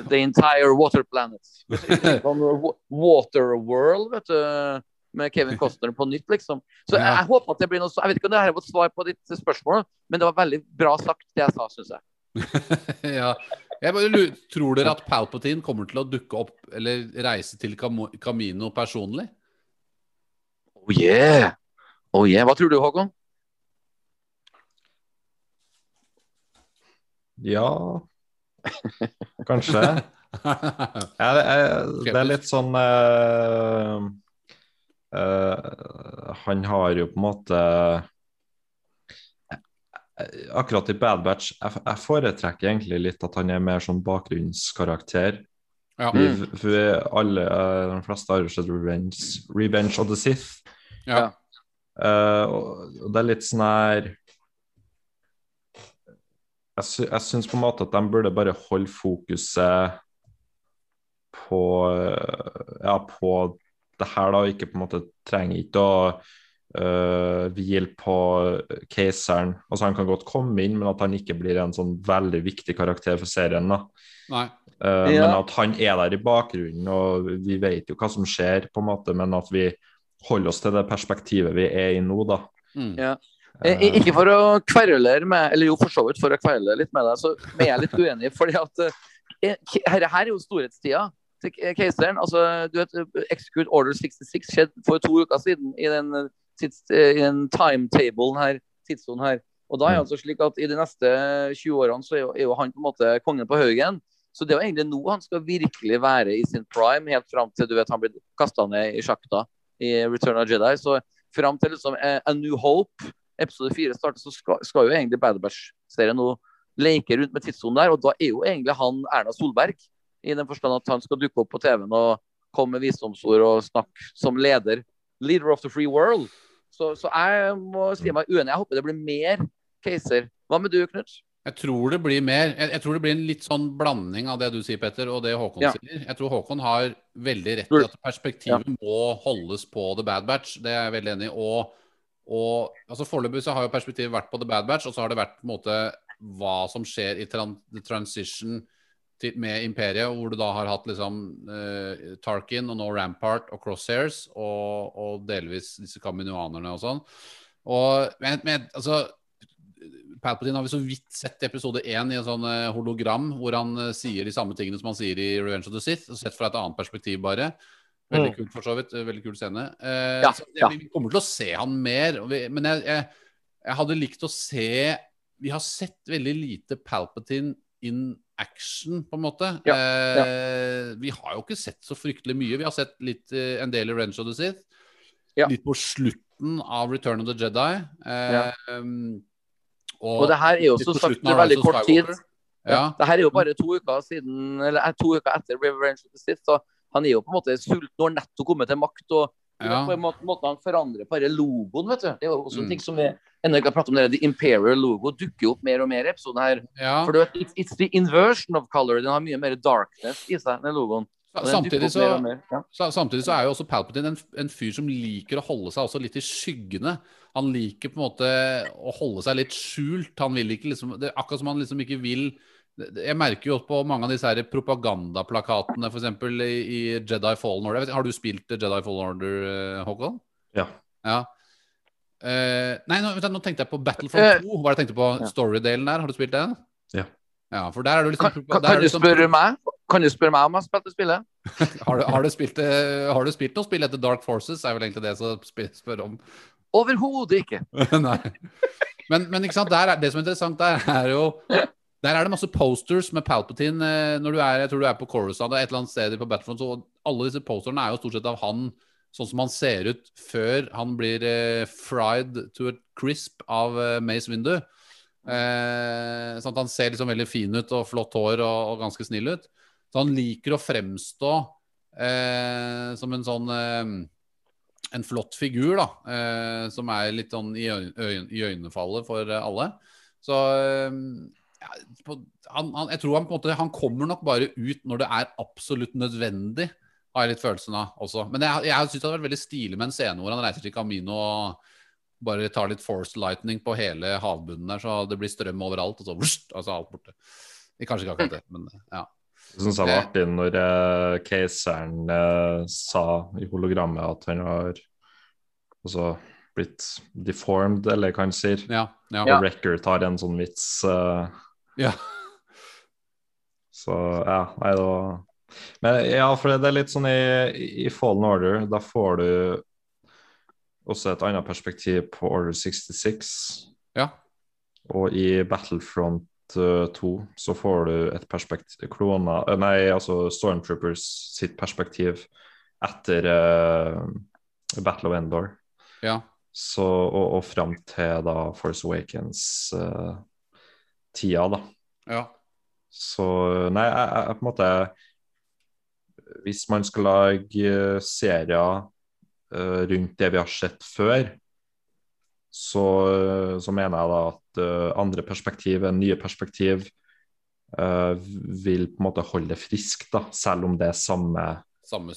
the entire water planet. Sånn water world, vet du. Med Kevin Costner på nytt, liksom. Så jeg, jeg håper at det blir noe så- Jeg vet ikke om det her var et svar på ditt spørsmål, men det var veldig bra sagt, det jeg sa, syns jeg. ja. Jeg bare tror dere at Palpatine kommer til å dukke opp eller reise til Camino personlig? Oh yeah! Oh yeah. Hva tror du, Håkon? Ja, kanskje. Ja, det, er, det er litt sånn uh, uh, Han har jo på en måte Akkurat i Bad Batch jeg, jeg foretrekker egentlig litt at han er mer sånn bakgrunnskarakter. Ja. Vi, for vi alle, uh, de fleste har jo sett Revenge, Revenge of the Sith. Ja. Eh, og, og det er litt sånn her Jeg, sy jeg syns på en måte at de burde bare holde fokuset på eh, Ja, på det her, da, og ikke på en måte trenger ikke å uh, hvile på keiseren. Altså Han kan godt komme inn, men at han ikke blir en sånn veldig viktig karakter for serien. da Nei. Eh, Ja. Men at han er der i bakgrunnen, og vi vet jo hva som skjer, på en måte, men at vi holder oss til det perspektivet vi er i nå, da. Mm. Ja. Eh, Ikke for å kverulere med Eller jo, for så vidt for å kverulere litt med deg, så er jeg litt uenig. fordi at eh, her, her er jo storhetstida til keiseren. Altså, du vet, eh, Execute Order 66 skjedde for to uker siden i den, eh, eh, i den timetablen her, tidssonen her. Og da er det altså slik at i de neste 20 årene så er jo, han på en måte kongen på haugen. Så det er jo egentlig nå han skal virkelig være i sin prime, helt fram til du vet han blir kasta ned i sjakta i Return of Jedi. Så fram til liksom eh, A New Hope, episode 4 starter, så skal, skal jo egentlig Bad Batch-serien nå leke rundt med tidssonen der. Og da er jo egentlig han Erna Solberg, i den forstand at han skal dukke opp på TV-en og komme med visdomsord og snakke som leder. Leader of the free world. Så, så jeg må si meg uenig. Jeg håper det blir mer caser. Hva med du, Knut? Jeg tror det blir mer jeg, jeg tror det blir en litt sånn blanding av det du sier, Petter, og det Håkon Ja. sier. Jeg tror Håkon har veldig rett i at perspektivet må holdes på The Bad Batch. Det er jeg veldig enig i. Og, og altså Foreløpig så har jo perspektivet vært på The Bad Batch, og så har det vært på en måte hva som skjer i tran transition til, med Imperiet, hvor du da har hatt liksom eh, Tarkin og nå Rampart og Crosshairs, og, og delvis disse kaminoanerne og sånn. Og men, men altså Palpatine har vi så vidt sett i episode én i en sånn eh, hologram, hvor han eh, sier de samme tingene som han sier i Revenge of the Sith, sett fra et annet perspektiv, bare. Veldig kult, for så vidt. eh, Veldig kul scene. Eh, Ja, så ja. Vi kommer til å se han mer, og vi, men jeg, jeg, jeg hadde likt å se vi har sett veldig lite Palpatine in action, på en måte. Ja, Eh, Vi har jo ikke sett så fryktelig mye. Vi har sett litt eh, en del i Revenge of the Sith. Ja. Litt på slutten av Return of the Jedi. Eh, um, Og det her er jo som sagt veldig kort tid. Ja. Det her er jo bare to uker siden Eller eh, to uker etter Revenge of the Sith, så han er jo på en måte sulten og har nettopp kommet til makt. og Ja. på en måte, måte han forandrer bare logoen, vet du. Det er jo også en Mm. ting som vi ennå ikke har pratet om. Det, The Imperial logo dukker opp mer og mer i episoden her. ja. For du vet, it's, it's the inversion of color. Den har mye mer darkness i seg, den logoen. Samtidig så mer mer, ja. Samtidig så er jo også Palpatine en, en fyr som liker å holde seg også litt i skyggene. Han liker på en måte å holde seg litt skjult. Han vil ikke liksom det er Akkurat som han liksom ikke vil Jeg merker jo på mange av disse her propagandaplakatene, f.eks. I, i Jedi Fallen Order. Har du spilt Jedi Fallen Order, eh, Håkon? Ja. Ja. Uh, nei, nå, nå tenkte jeg på Battlefront 2. Hva er det jeg tenkte på? Ja. Storydelen der. Har du spilt den? Ja. Ja, for der er du liksom Kan, kan, kan, du liksom- spørre meg? kan du spørre meg om jeg har spilt det spillet? har, du, har, du spilt, eh, har du spilt noe spill etter Dark Forces? Er vel egentlig det som spør, spør om. Overhodet ikke. Nei. Men, men ikke sant, der er, det som er interessant der, er jo Der er det masse posters med Palpatine eh, når du er Jeg tror du er på Coruscant, et eller annet sted på Battlefront, så alle disse posterne er jo stort sett av han sånn som han ser ut før han blir eh, fried to a crisp av eh, Mace Windu. Eh, sånn at han ser liksom veldig fin ut og flott hår og, og ganske snill ut. Så han liker å fremstå eh, som en sånn eh, en flott figur, da. Eh, som er litt sånn i øyn- øynefallet for alle. Så han, han, jeg tror han på en måte Han kommer nok bare ut når det er absolutt nødvendig, har jeg litt følelsen av også. Men jeg, jeg syns det hadde vært veldig stilig med en scene hvor han reiser til Camino og bare tar litt force lightning på hele havbunnen der, så det blir strøm overalt, og så vust, altså alt borte. Kanskje ikke akkurat det, men ja. Det syns jeg var artig når eh, keiseren eh, sa i hologrammet at han har altså, blitt deformed, eller hva han sier. Ja. ja. Og Record tar en sånn vits. eh, ja. så ja, nei, da Men ja, for det er litt sånn i, i Fallen Order, da får du også et annet perspektiv på Order 66. ja. Og i Battlefront eh, 2 så får du et perspektiv klona, eh, Nei, altså Stormtroopers sitt perspektiv etter uh, Battle of Endor. ja. Så, og, og fram til da Force Awakens-tida, da. ja. Så nei, jeg, jeg, på en måte Hvis man skal lage eh, serier uh, rundt det vi har sett før, så, så mener jeg da at uh, andre perspektiv, nye perspektiv, uh, vil på en måte holde det friskt, da, selv om det er samme, Samme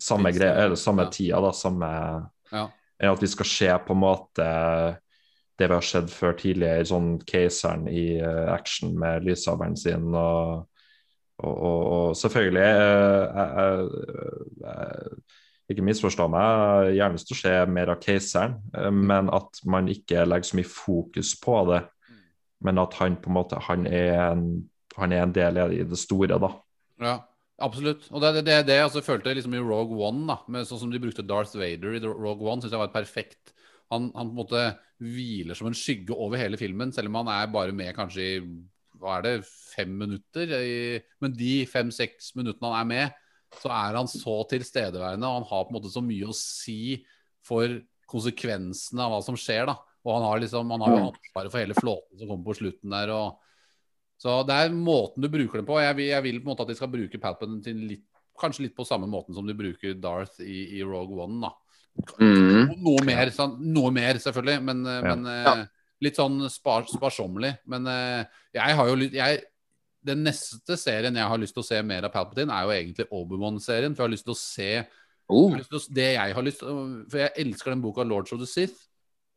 samme, greie, eller samme Ja. tida, da, samme Ja. enn at vi skal se på en måte det vi har sett før tidligere, sånn keiseren i eh, action med lyssabelen sin og, og, og, og selvfølgelig eh, jeg, jeg, jeg, Ikke misforstå meg, jeg har gjerne lyst til å se mer av keiseren, eh, men at man ikke legger så mye fokus på det. Men at han på en måte han er en, han er en del i det store, da. Ja, absolutt. Og det er det, det jeg også følte liksom i Rogue One, da, med sånn som de brukte Darth Vader i Rogue One, syns jeg var et perfekt han, han på en måte hviler som en skygge over hele filmen, selv om han er bare med kanskje i hva er det, fem minutter. Men de fem-seks minuttene han er med, så er han så tilstedeværende, og han har på en måte så mye å si for konsekvensene av hva som skjer. da. Og han har liksom, han har jo ansvaret for hele flåten som kommer på slutten der. og så det er måten du bruker den på. Jeg vil, jeg vil på en måte at de skal bruke Palpatine litt, kanskje litt på samme måten som de bruker Darth i, i Rogue One. da. Mm. Noe mer, noe mer selvfølgelig, men, eh, Ja. men ja. litt sånn spar, sparsommelig. Men eh, jeg har jo lyst Den neste serien jeg har lyst til å se mer av Palpatine, er jo egentlig Obi-Wan-serien. For jeg har lyst til å se Oh. jeg til å, det jeg har lyst til For jeg elsker den boka Lords of the Sith.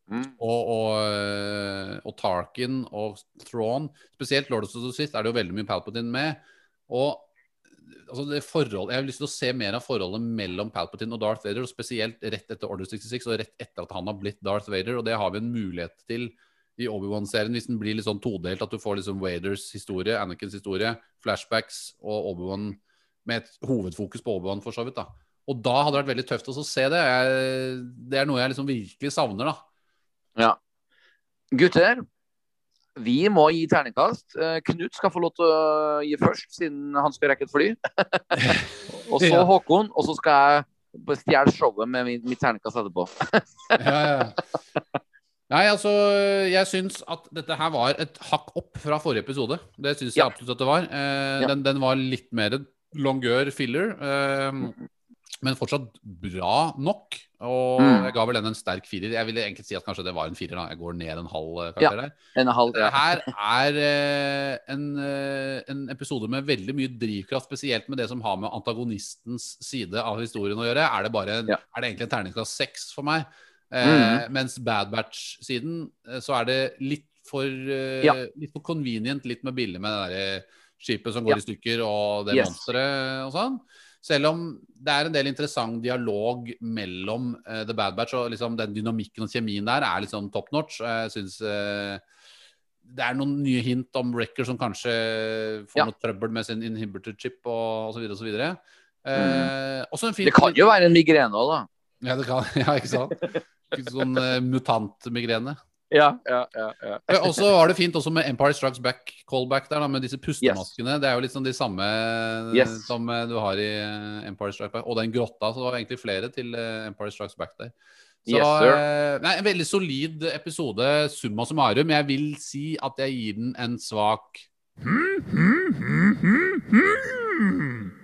Mm. Og, og, eh, og Tarkin og Thrawn. Spesielt Lords of the Sith er det jo veldig mye Palpatine med. Og altså det forhold, Jeg har lyst til å se mer av forholdet mellom Palpatine og Darth Vader. Og spesielt rett etter Order 66 og rett etter at han har blitt Darth Vader. Og det har vi en mulighet til i Obi-Wan-serien hvis den blir litt sånn todelt. At du får liksom Vaders historie, Anakins historie, flashbacks og Obi-Wan med et hovedfokus på Obi-Wan, for så vidt. da Og da hadde det vært veldig tøft å se det. Jeg, det er noe jeg liksom virkelig savner, da. Ja. Gutter, Vi må gi terningkast. Eh, Knut skal få lov til å gi først, siden han skal rekke et fly. og så. Håkon, og så skal jeg stjele showet med mitt, mitt terningkast etterpå. Ja, ja. Nei, altså, jeg syns at dette her var et hakk opp fra forrige episode. Det syns jeg Ja. absolutt at det var. Eh, Ja. den, den var litt mer longør filler, eh, men fortsatt bra nok. Og Mm. jeg ga vel den en sterk firer. Jeg ville egentlig si at kanskje det var en firer. da Jeg går ned en halv eh, karakter der. En halv, Det her er eh, en, eh, en episode med veldig mye drivkraft, spesielt med det som har med antagonistens side av historien å gjøre. Er det, bare, Ja. er det egentlig en terningsklasse seks for meg? Eh, Mhm. Mens Bad Batch-siden så er det litt for, eh, Ja. litt for convenient, litt med billig med det der skipet som går Ja. i stykker og det Yes. monsteret og sånn. Selv om det er en del interessant dialog mellom uh, The Bad Batch og liksom den dynamikken og kjemien der er liksom top notch. Jeg synes uh, det er noen nye hint om Wrecker som kanskje får Ja. noe trøbbel med sin inhibitor chip og osv. osv. Uh, mm. en fin Det kan jo være en migrene òg, da. Ja, det kan, ja, ikke sant? Sånn uh, mutantmigrene. Ja, ja, ja, ja. Eh, Og så var det fint også med Empire Strikes Back callback der, da, med disse pustemaskene. Det er jo litt sånn de samme eh, Yes. som eh, du har i Empire Strikes Back. Og den grotta, så det var egentlig flere til Empire Strikes Back der. Så Yes, nei, en veldig solid episode, summa summarum. Jeg vil si at jeg gir den en svak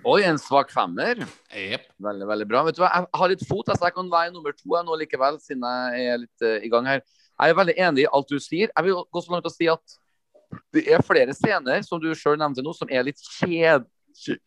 Oi, en svak femmer. Yep. Veldig, veldig bra. Vet du hva, Jeg har litt fot, jeg kan være nummer to jeg nå likevel, siden jeg er litt uh, i gang her. Jeg er veldig enig i alt du sier. Jeg vil gå så langt og å si at det er flere scener, som du sjøl nevnte nå, som er litt kjed,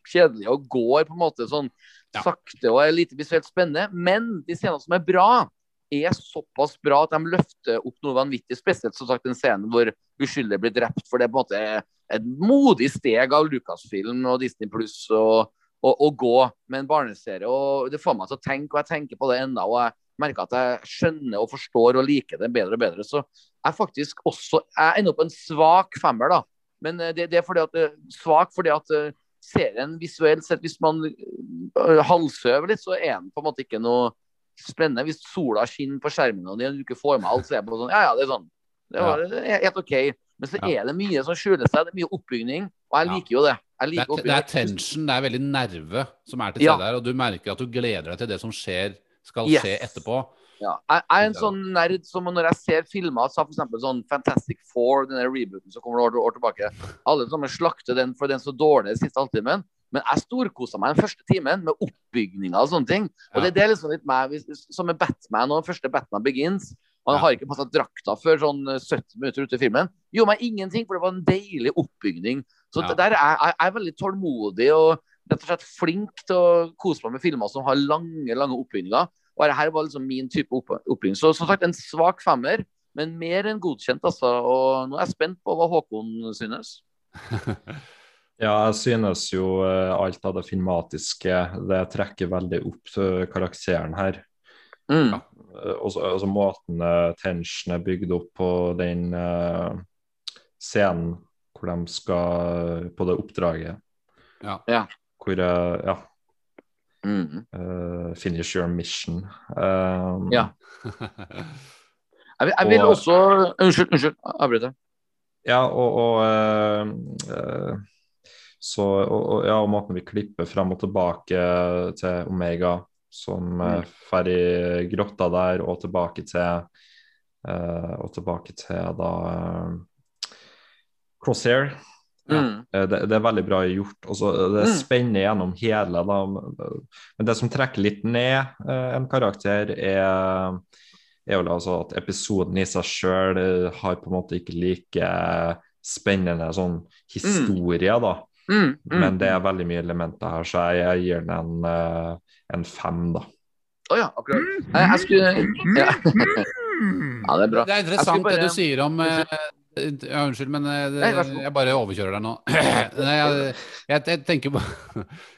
kjedelige og går på en måte sånn Ja. sakte og er lite visuelt spennende. Men de scenene som er bra, er såpass bra at de løfter opp noe vanvittig. Spesielt som sagt den scenen hvor uskyldige blir drept. For det er på en måte et modig steg av Lucasfilm og Disney Pluss å gå med en barneserie. og Det får meg til å tenke, og jeg tenker på det enda, og jeg merker at jeg skjønner og forstår og liker det bedre og bedre. Så jeg faktisk også Jeg ender opp på en svak femmer, da. Men eh, det, det er fordi at eh, svak fordi at eh, serien visuelt sett, hvis man halvsøver litt, så er den på en måte ikke noe spennende. Hvis sola skinner på skjermen og du ikke får med alt, så er jeg på sånn Ja, ja, det er sånn. Det var helt OK. Men så er det mye som skjuler seg. Det er mye oppbygning, og jeg liker jo det. Jeg Det er, det er tension, det er veldig nerve som er til Ja. stede her. Og du merker at du gleder deg til det som skjer, skal Yes. skje etterpå. Ja. Jeg jeg er en sånn nerd som når jeg ser filmer, så eksempel sånn Fantastic Four, denne rebooten som kommer år, år tilbake Alle sammen slakter den for den så dårlig den siste halvtimen. Men jeg storkosa meg den første timen med oppbygninga og sånne ting. Og det, det er liksom litt meg, Som med Batman og den første Batman Begins. Han har ikke passa drakta før sånn 70 minutter ute i filmen. Gjorde meg ingenting, for det var en deilig oppbygning. Så Ja. der er jeg er veldig tålmodig og rett og slett flink til å kose meg med filmer som har lange lange oppbygninger. Og dette var liksom min type opp oppbygging. Så som sagt, en svak femmer, men mer enn godkjent, altså. Og nå er jeg spent på hva Håkon synes. Ja, jeg synes jo eh, alt av det filmatiske det trekker veldig opp karakteren her. Mm. Ja. også, også måten tensionen er bygd opp på den uh, scenen hvor de skal på det oppdraget. Ja. Ja. Hvor jeg ja, Mm. uh, finish your mission. Um, Ja. Jeg, vil- jeg vil Og- også Unnskyld, unnskyld. avbryte. Ja, og, og uh, eh, så, og, og, ja, og måten vi klipper frem og tilbake til Omega, som mm. fer i grotta der, og tilbake til uh, Og tilbake til da eh, Crosshair. Mm. Eh, Det, det er veldig bra gjort. Også, Det Mm. spenner gjennom hele. Da. Men det som trekker litt ned eh, en karakter, er, er vel altså at episoden i seg sjøl har på en måte ikke like spennende sånn historie, da. Mm. Mm. Men det er veldig mye elementer her, så jeg, jeg gir den en, eh, en fem, da. Å ja, akkurat. Jeg, jeg skulle ja. ja, det er bra. Det er interessant bare- det du sier om eh, ja, Unnskyld, men eh, det, jeg bare overkjører deg nå. Nei, jeg, jeg, jeg, tenker på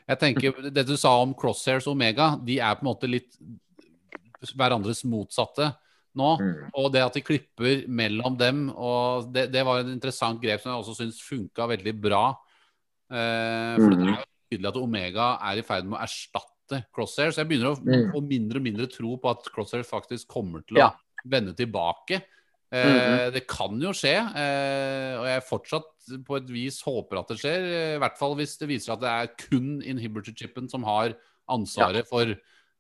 jeg tenker, Det du sa om Crosshairs og Omega, de er på en måte litt hverandres motsatte nå. Mm. Og det at de klipper mellom dem, og det, det var et interessant grep som jeg også syns funka veldig bra. Eh, for det Mm. er jo tydelig at Omega er i ferd med å erstatte Crosshairs. Jeg begynner å Mm. få mindre og mindre tro på at Crosshairs faktisk kommer til å vende tilbake. Eh, Mhm. Det kan jo skje, eh, og jeg fortsatt på et vis håper at det skjer. eh, I hvert fall hvis det viser at det er kun inhibitor-chipen som har ansvaret for,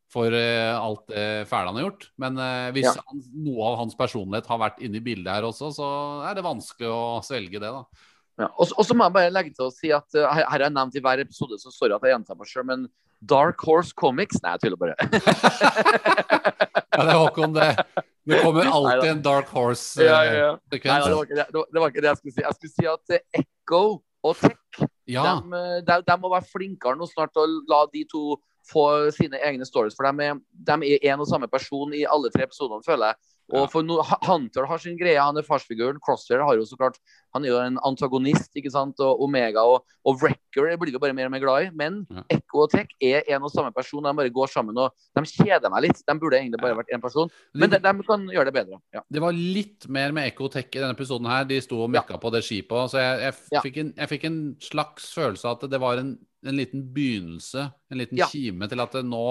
for eh, alt det fæle han har gjort. Men eh, hvis Ja. han, noe av hans personlighet har vært inne i bildet her også, så er det vanskelig å svelge det, da. Ja. Og så- må jeg bare legge til å si at uh, her har jeg nevnt i hver episode, så sorry at jeg gjentar meg sjøl, men Dark Horse Comics Nei, jeg tuller bare. Ja, det er Håkon, det. Det kommer alltid en dark Ja, ja, ja. horse-sekvens. Nei, det, det, var, ikke det jeg skulle si. Jeg skulle si at uh, Echo og Tech Ja. de, uh, de, de må være flinkere nå snart til å la de to få sine egne stories. For de er, en og samme person i alle tre episodene, føler jeg. Og for no, Hunter har sin greie, han er farsfiguren. Crosshair har jo så klart Han er jo en antagonist, ikke sant. Og Omega og, og Wrecker blir vi bare mer og mer glad i. Men Ja. Echo og Tech er en og samme person. De bare går sammen. Og de kjeder meg litt. De burde egentlig bare vært én person. Men de, de kan gjøre det bedre. Ja. Det var litt mer med Echo og Tech i denne episoden her. De sto og mekka på det skipet så jeg, jeg, Ja. fikk en, jeg fikk en slags følelse av at det var en, en liten begynnelse, en liten kime til at det nå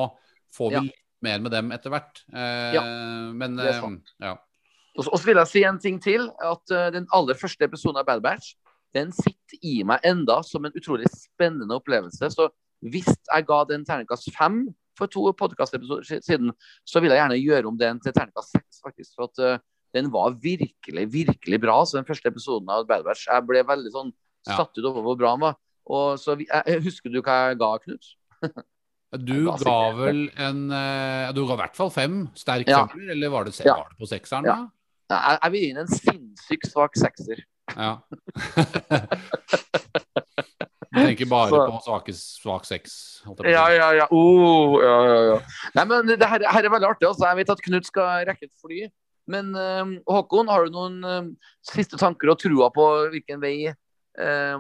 får vi mer med dem etter hvert. Eh, men det er eh, sant. ja. Og så vil jeg si en ting til. At uh, den aller første episoden av Bad Batch den sitter i meg enda som en utrolig spennende opplevelse. Så hvis jeg ga den terningkast fem for to podkastepisoder siden, så vil jeg gjerne gjøre om den til terningkast seks, faktisk. For at uh, den var virkelig, virkelig bra. Så den første episoden av Bad Batch Jeg ble veldig sånn satt ut over hvor bra den var. Og så jeg, Husker du hva jeg ga, Knut? Du ga vel en eh, Du ga i hvert fall fem. Sterk Ja. femmer, eller var det, Ja. var det på sekseren? Ja. da? Jeg, jeg vil gi den en sinnssykt svak sekser. Ja. Du tenker bare Så- på svake, svak sex? Ja, ja, ja. Oh, ja, ja, ja. Nei, men det her, her er veldig artig. Altså. Jeg vet at Knut skal rekke et fly. Men uh, Håkon, har du noen uh, siste tanker og trua på hvilken vei eh,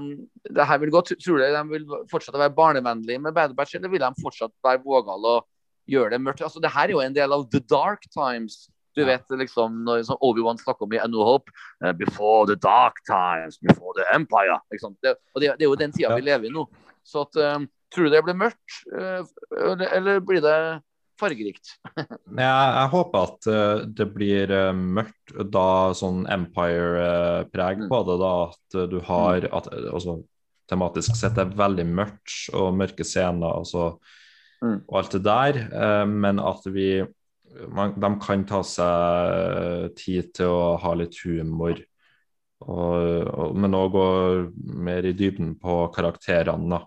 det her vil gå? Tror du de vil fortsette å være barnevennlige med Bad Batch, eller vil de fortsatt være vågale og gjøre det mørkt? Altså, det her er jo en del av The Dark Times. Du Ja. vet liksom når som Obi-Wan snakker om i A New Hope eh, Before the dark times, before the empire. Sant? Det, og det, det er jo den tida Ja. vi lever i nå. Så at, um, tror du det blir mørkt, eh, eller, eller blir det fargerikt? Jeg, håper at uh, det blir uh, mørkt, da sånn Empire-preg uh, på det. da, At eh, du har at, eh, altså, Tematisk sett er veldig mørkt og mørke scener altså, Mm. og alt det der, men at vi man, De kan ta seg tid til å ha litt humor, og, og, men òg gå mer i dybden på karakterene. da.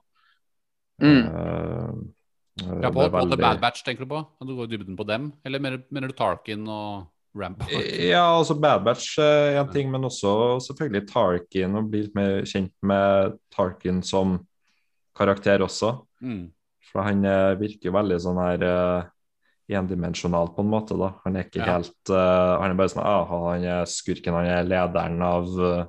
Mm. Eh, Ja, det på, er på The Bad Batch, tenker du på? At du går i dybden på dem? Eller mener, mener du Tarkin og Rampart? Ja, altså Bad Batch er en ting, men også selvfølgelig Tarkin. Og bli litt mer kjent med Tarkin som karakter også. Mm. For han eh, virker veldig sånn her eh, endimensjonal på en måte, da. Han er ikke Ja. helt uh, Han er bare sånn aha, Han er skurken, han er lederen av uh,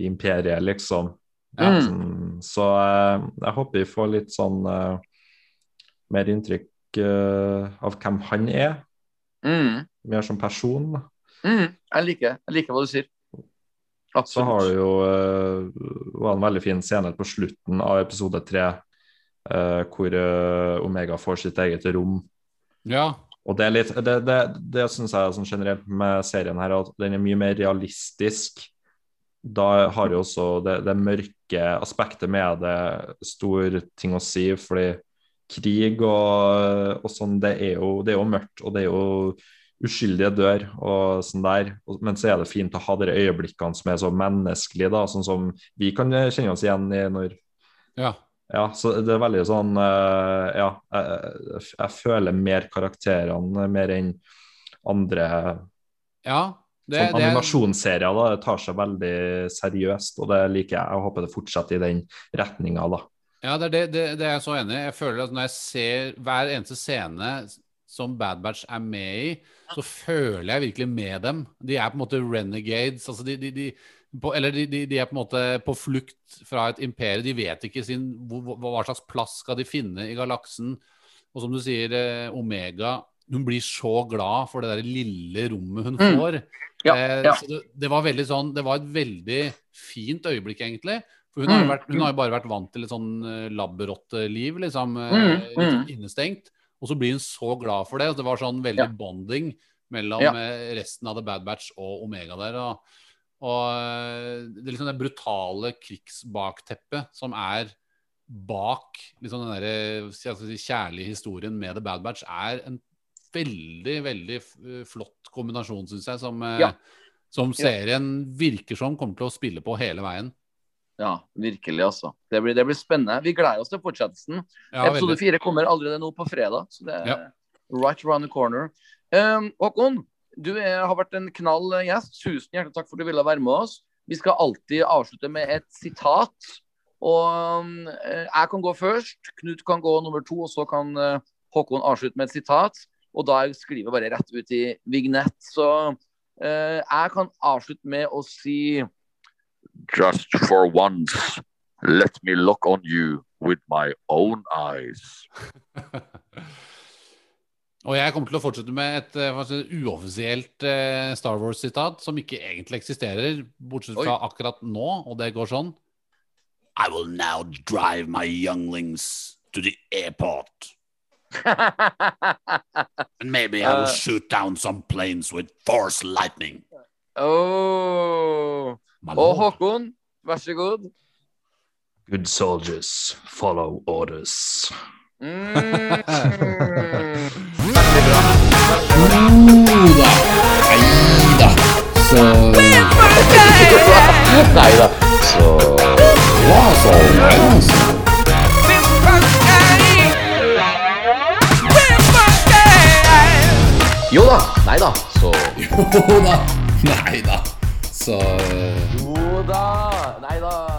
imperiet, liksom. Ja. Mm. Sånn, så eh, jeg håper vi får litt sånn eh, mer inntrykk eh, av hvem han er. Mm. Mer som person. Mm. Jeg liker jeg liker hva du sier. Så har du jo uh, var en veldig fin scene på slutten av episode tre, eh, hvor Omega får sitt eget rom. Ja. Og det er litt Det, det, det syns jeg sånn generelt med serien her, at den er mye mer realistisk. Da har jo også det, det mørke aspektet med det stor ting å si, fordi krig og, og sånn, det er, jo, det er jo mørkt, og det er jo uskyldige dør og sånn der. Men så er det fint å ha de øyeblikkene som er så menneskelige, da, sånn som vi kan kjenne oss igjen i når ja. ja, så det er veldig sånn eh, Ja, jeg, jeg føler mer karakterene mer enn andre ja. Det, sånn animasjonsserier. da, tar seg veldig seriøst, og det liker jeg. Jeg håper det fortsetter i den retninga, da. ja, det, er det, det, det er jeg så enig i. Jeg føler at når jeg ser hver eneste scene som Bad Batch er med i, så føler jeg virkelig med dem. De er på en måte renegades. altså de, de, de på, eller de, de, de er på en måte på flukt fra et imperium. De vet ikke sin, hvor- hva slags plass skal de finne i galaksen. Og som du sier, eh, Omega Hun blir så glad for det der lille rommet hun Mm. får. Ja, Eh, ja. Så det, det var veldig sånn Det var et veldig fint øyeblikk, egentlig. For hun, har jo Mm, vært, hun har jo bare vært vant til et sånn eh, labberotteliv, liksom. eh, Mm, litt mm. innestengt. Og så blir hun så glad for det. og Det var sånn veldig Ja. bonding mellom Ja. eh, resten av The Bad Batch og Omega der. Og, og eh, det er liksom det brutale krigsbakteppet som er bak liksom den der, si, kjærlige historien med The Bad Batch, er en veldig, veldig flott kombinasjon, syns jeg, som, eh, Ja. som serien virker som kommer til å spille på hele veien. Ja, virkelig, altså. Det blir, det blir spennende. Vi gleder oss til fortsettelsen. Ja, Episode fire kommer allerede nå på fredag, så det er Ja. right around the corner. Um, Håkon, du er, har vært en knall gjest. Tusen hjertelig takk for at du ville være med oss. Vi skal alltid avslutte med et sitat. Og um, eh, jeg kan gå først, Knut kan gå nummer to, og så kan eh, Håkon avslutte med et sitat. Og da skriver jeg bare rett ut i vignett. Så eh, jeg kan avslutte med å si Just for once, let me look on you with my own eyes. Og jeg kommer til å fortsette med et si, uoffisielt uh, Star Wars-sitat, som ikke egentlig eksisterer, bortsett fra akkurat nå, og det går sånn. I will now drive my younglings to the airport. And maybe I will Uh. shoot down some planes with force lightning. oh. My Og lord. Håkon, vær så god. Good soldiers follow orders. Mm. Oda. Nei da. Så Nei da. Så Ja, så Nei, altså. Jo da. Nei da. Så Jo da. Nei da. Så Jo da. Nei da.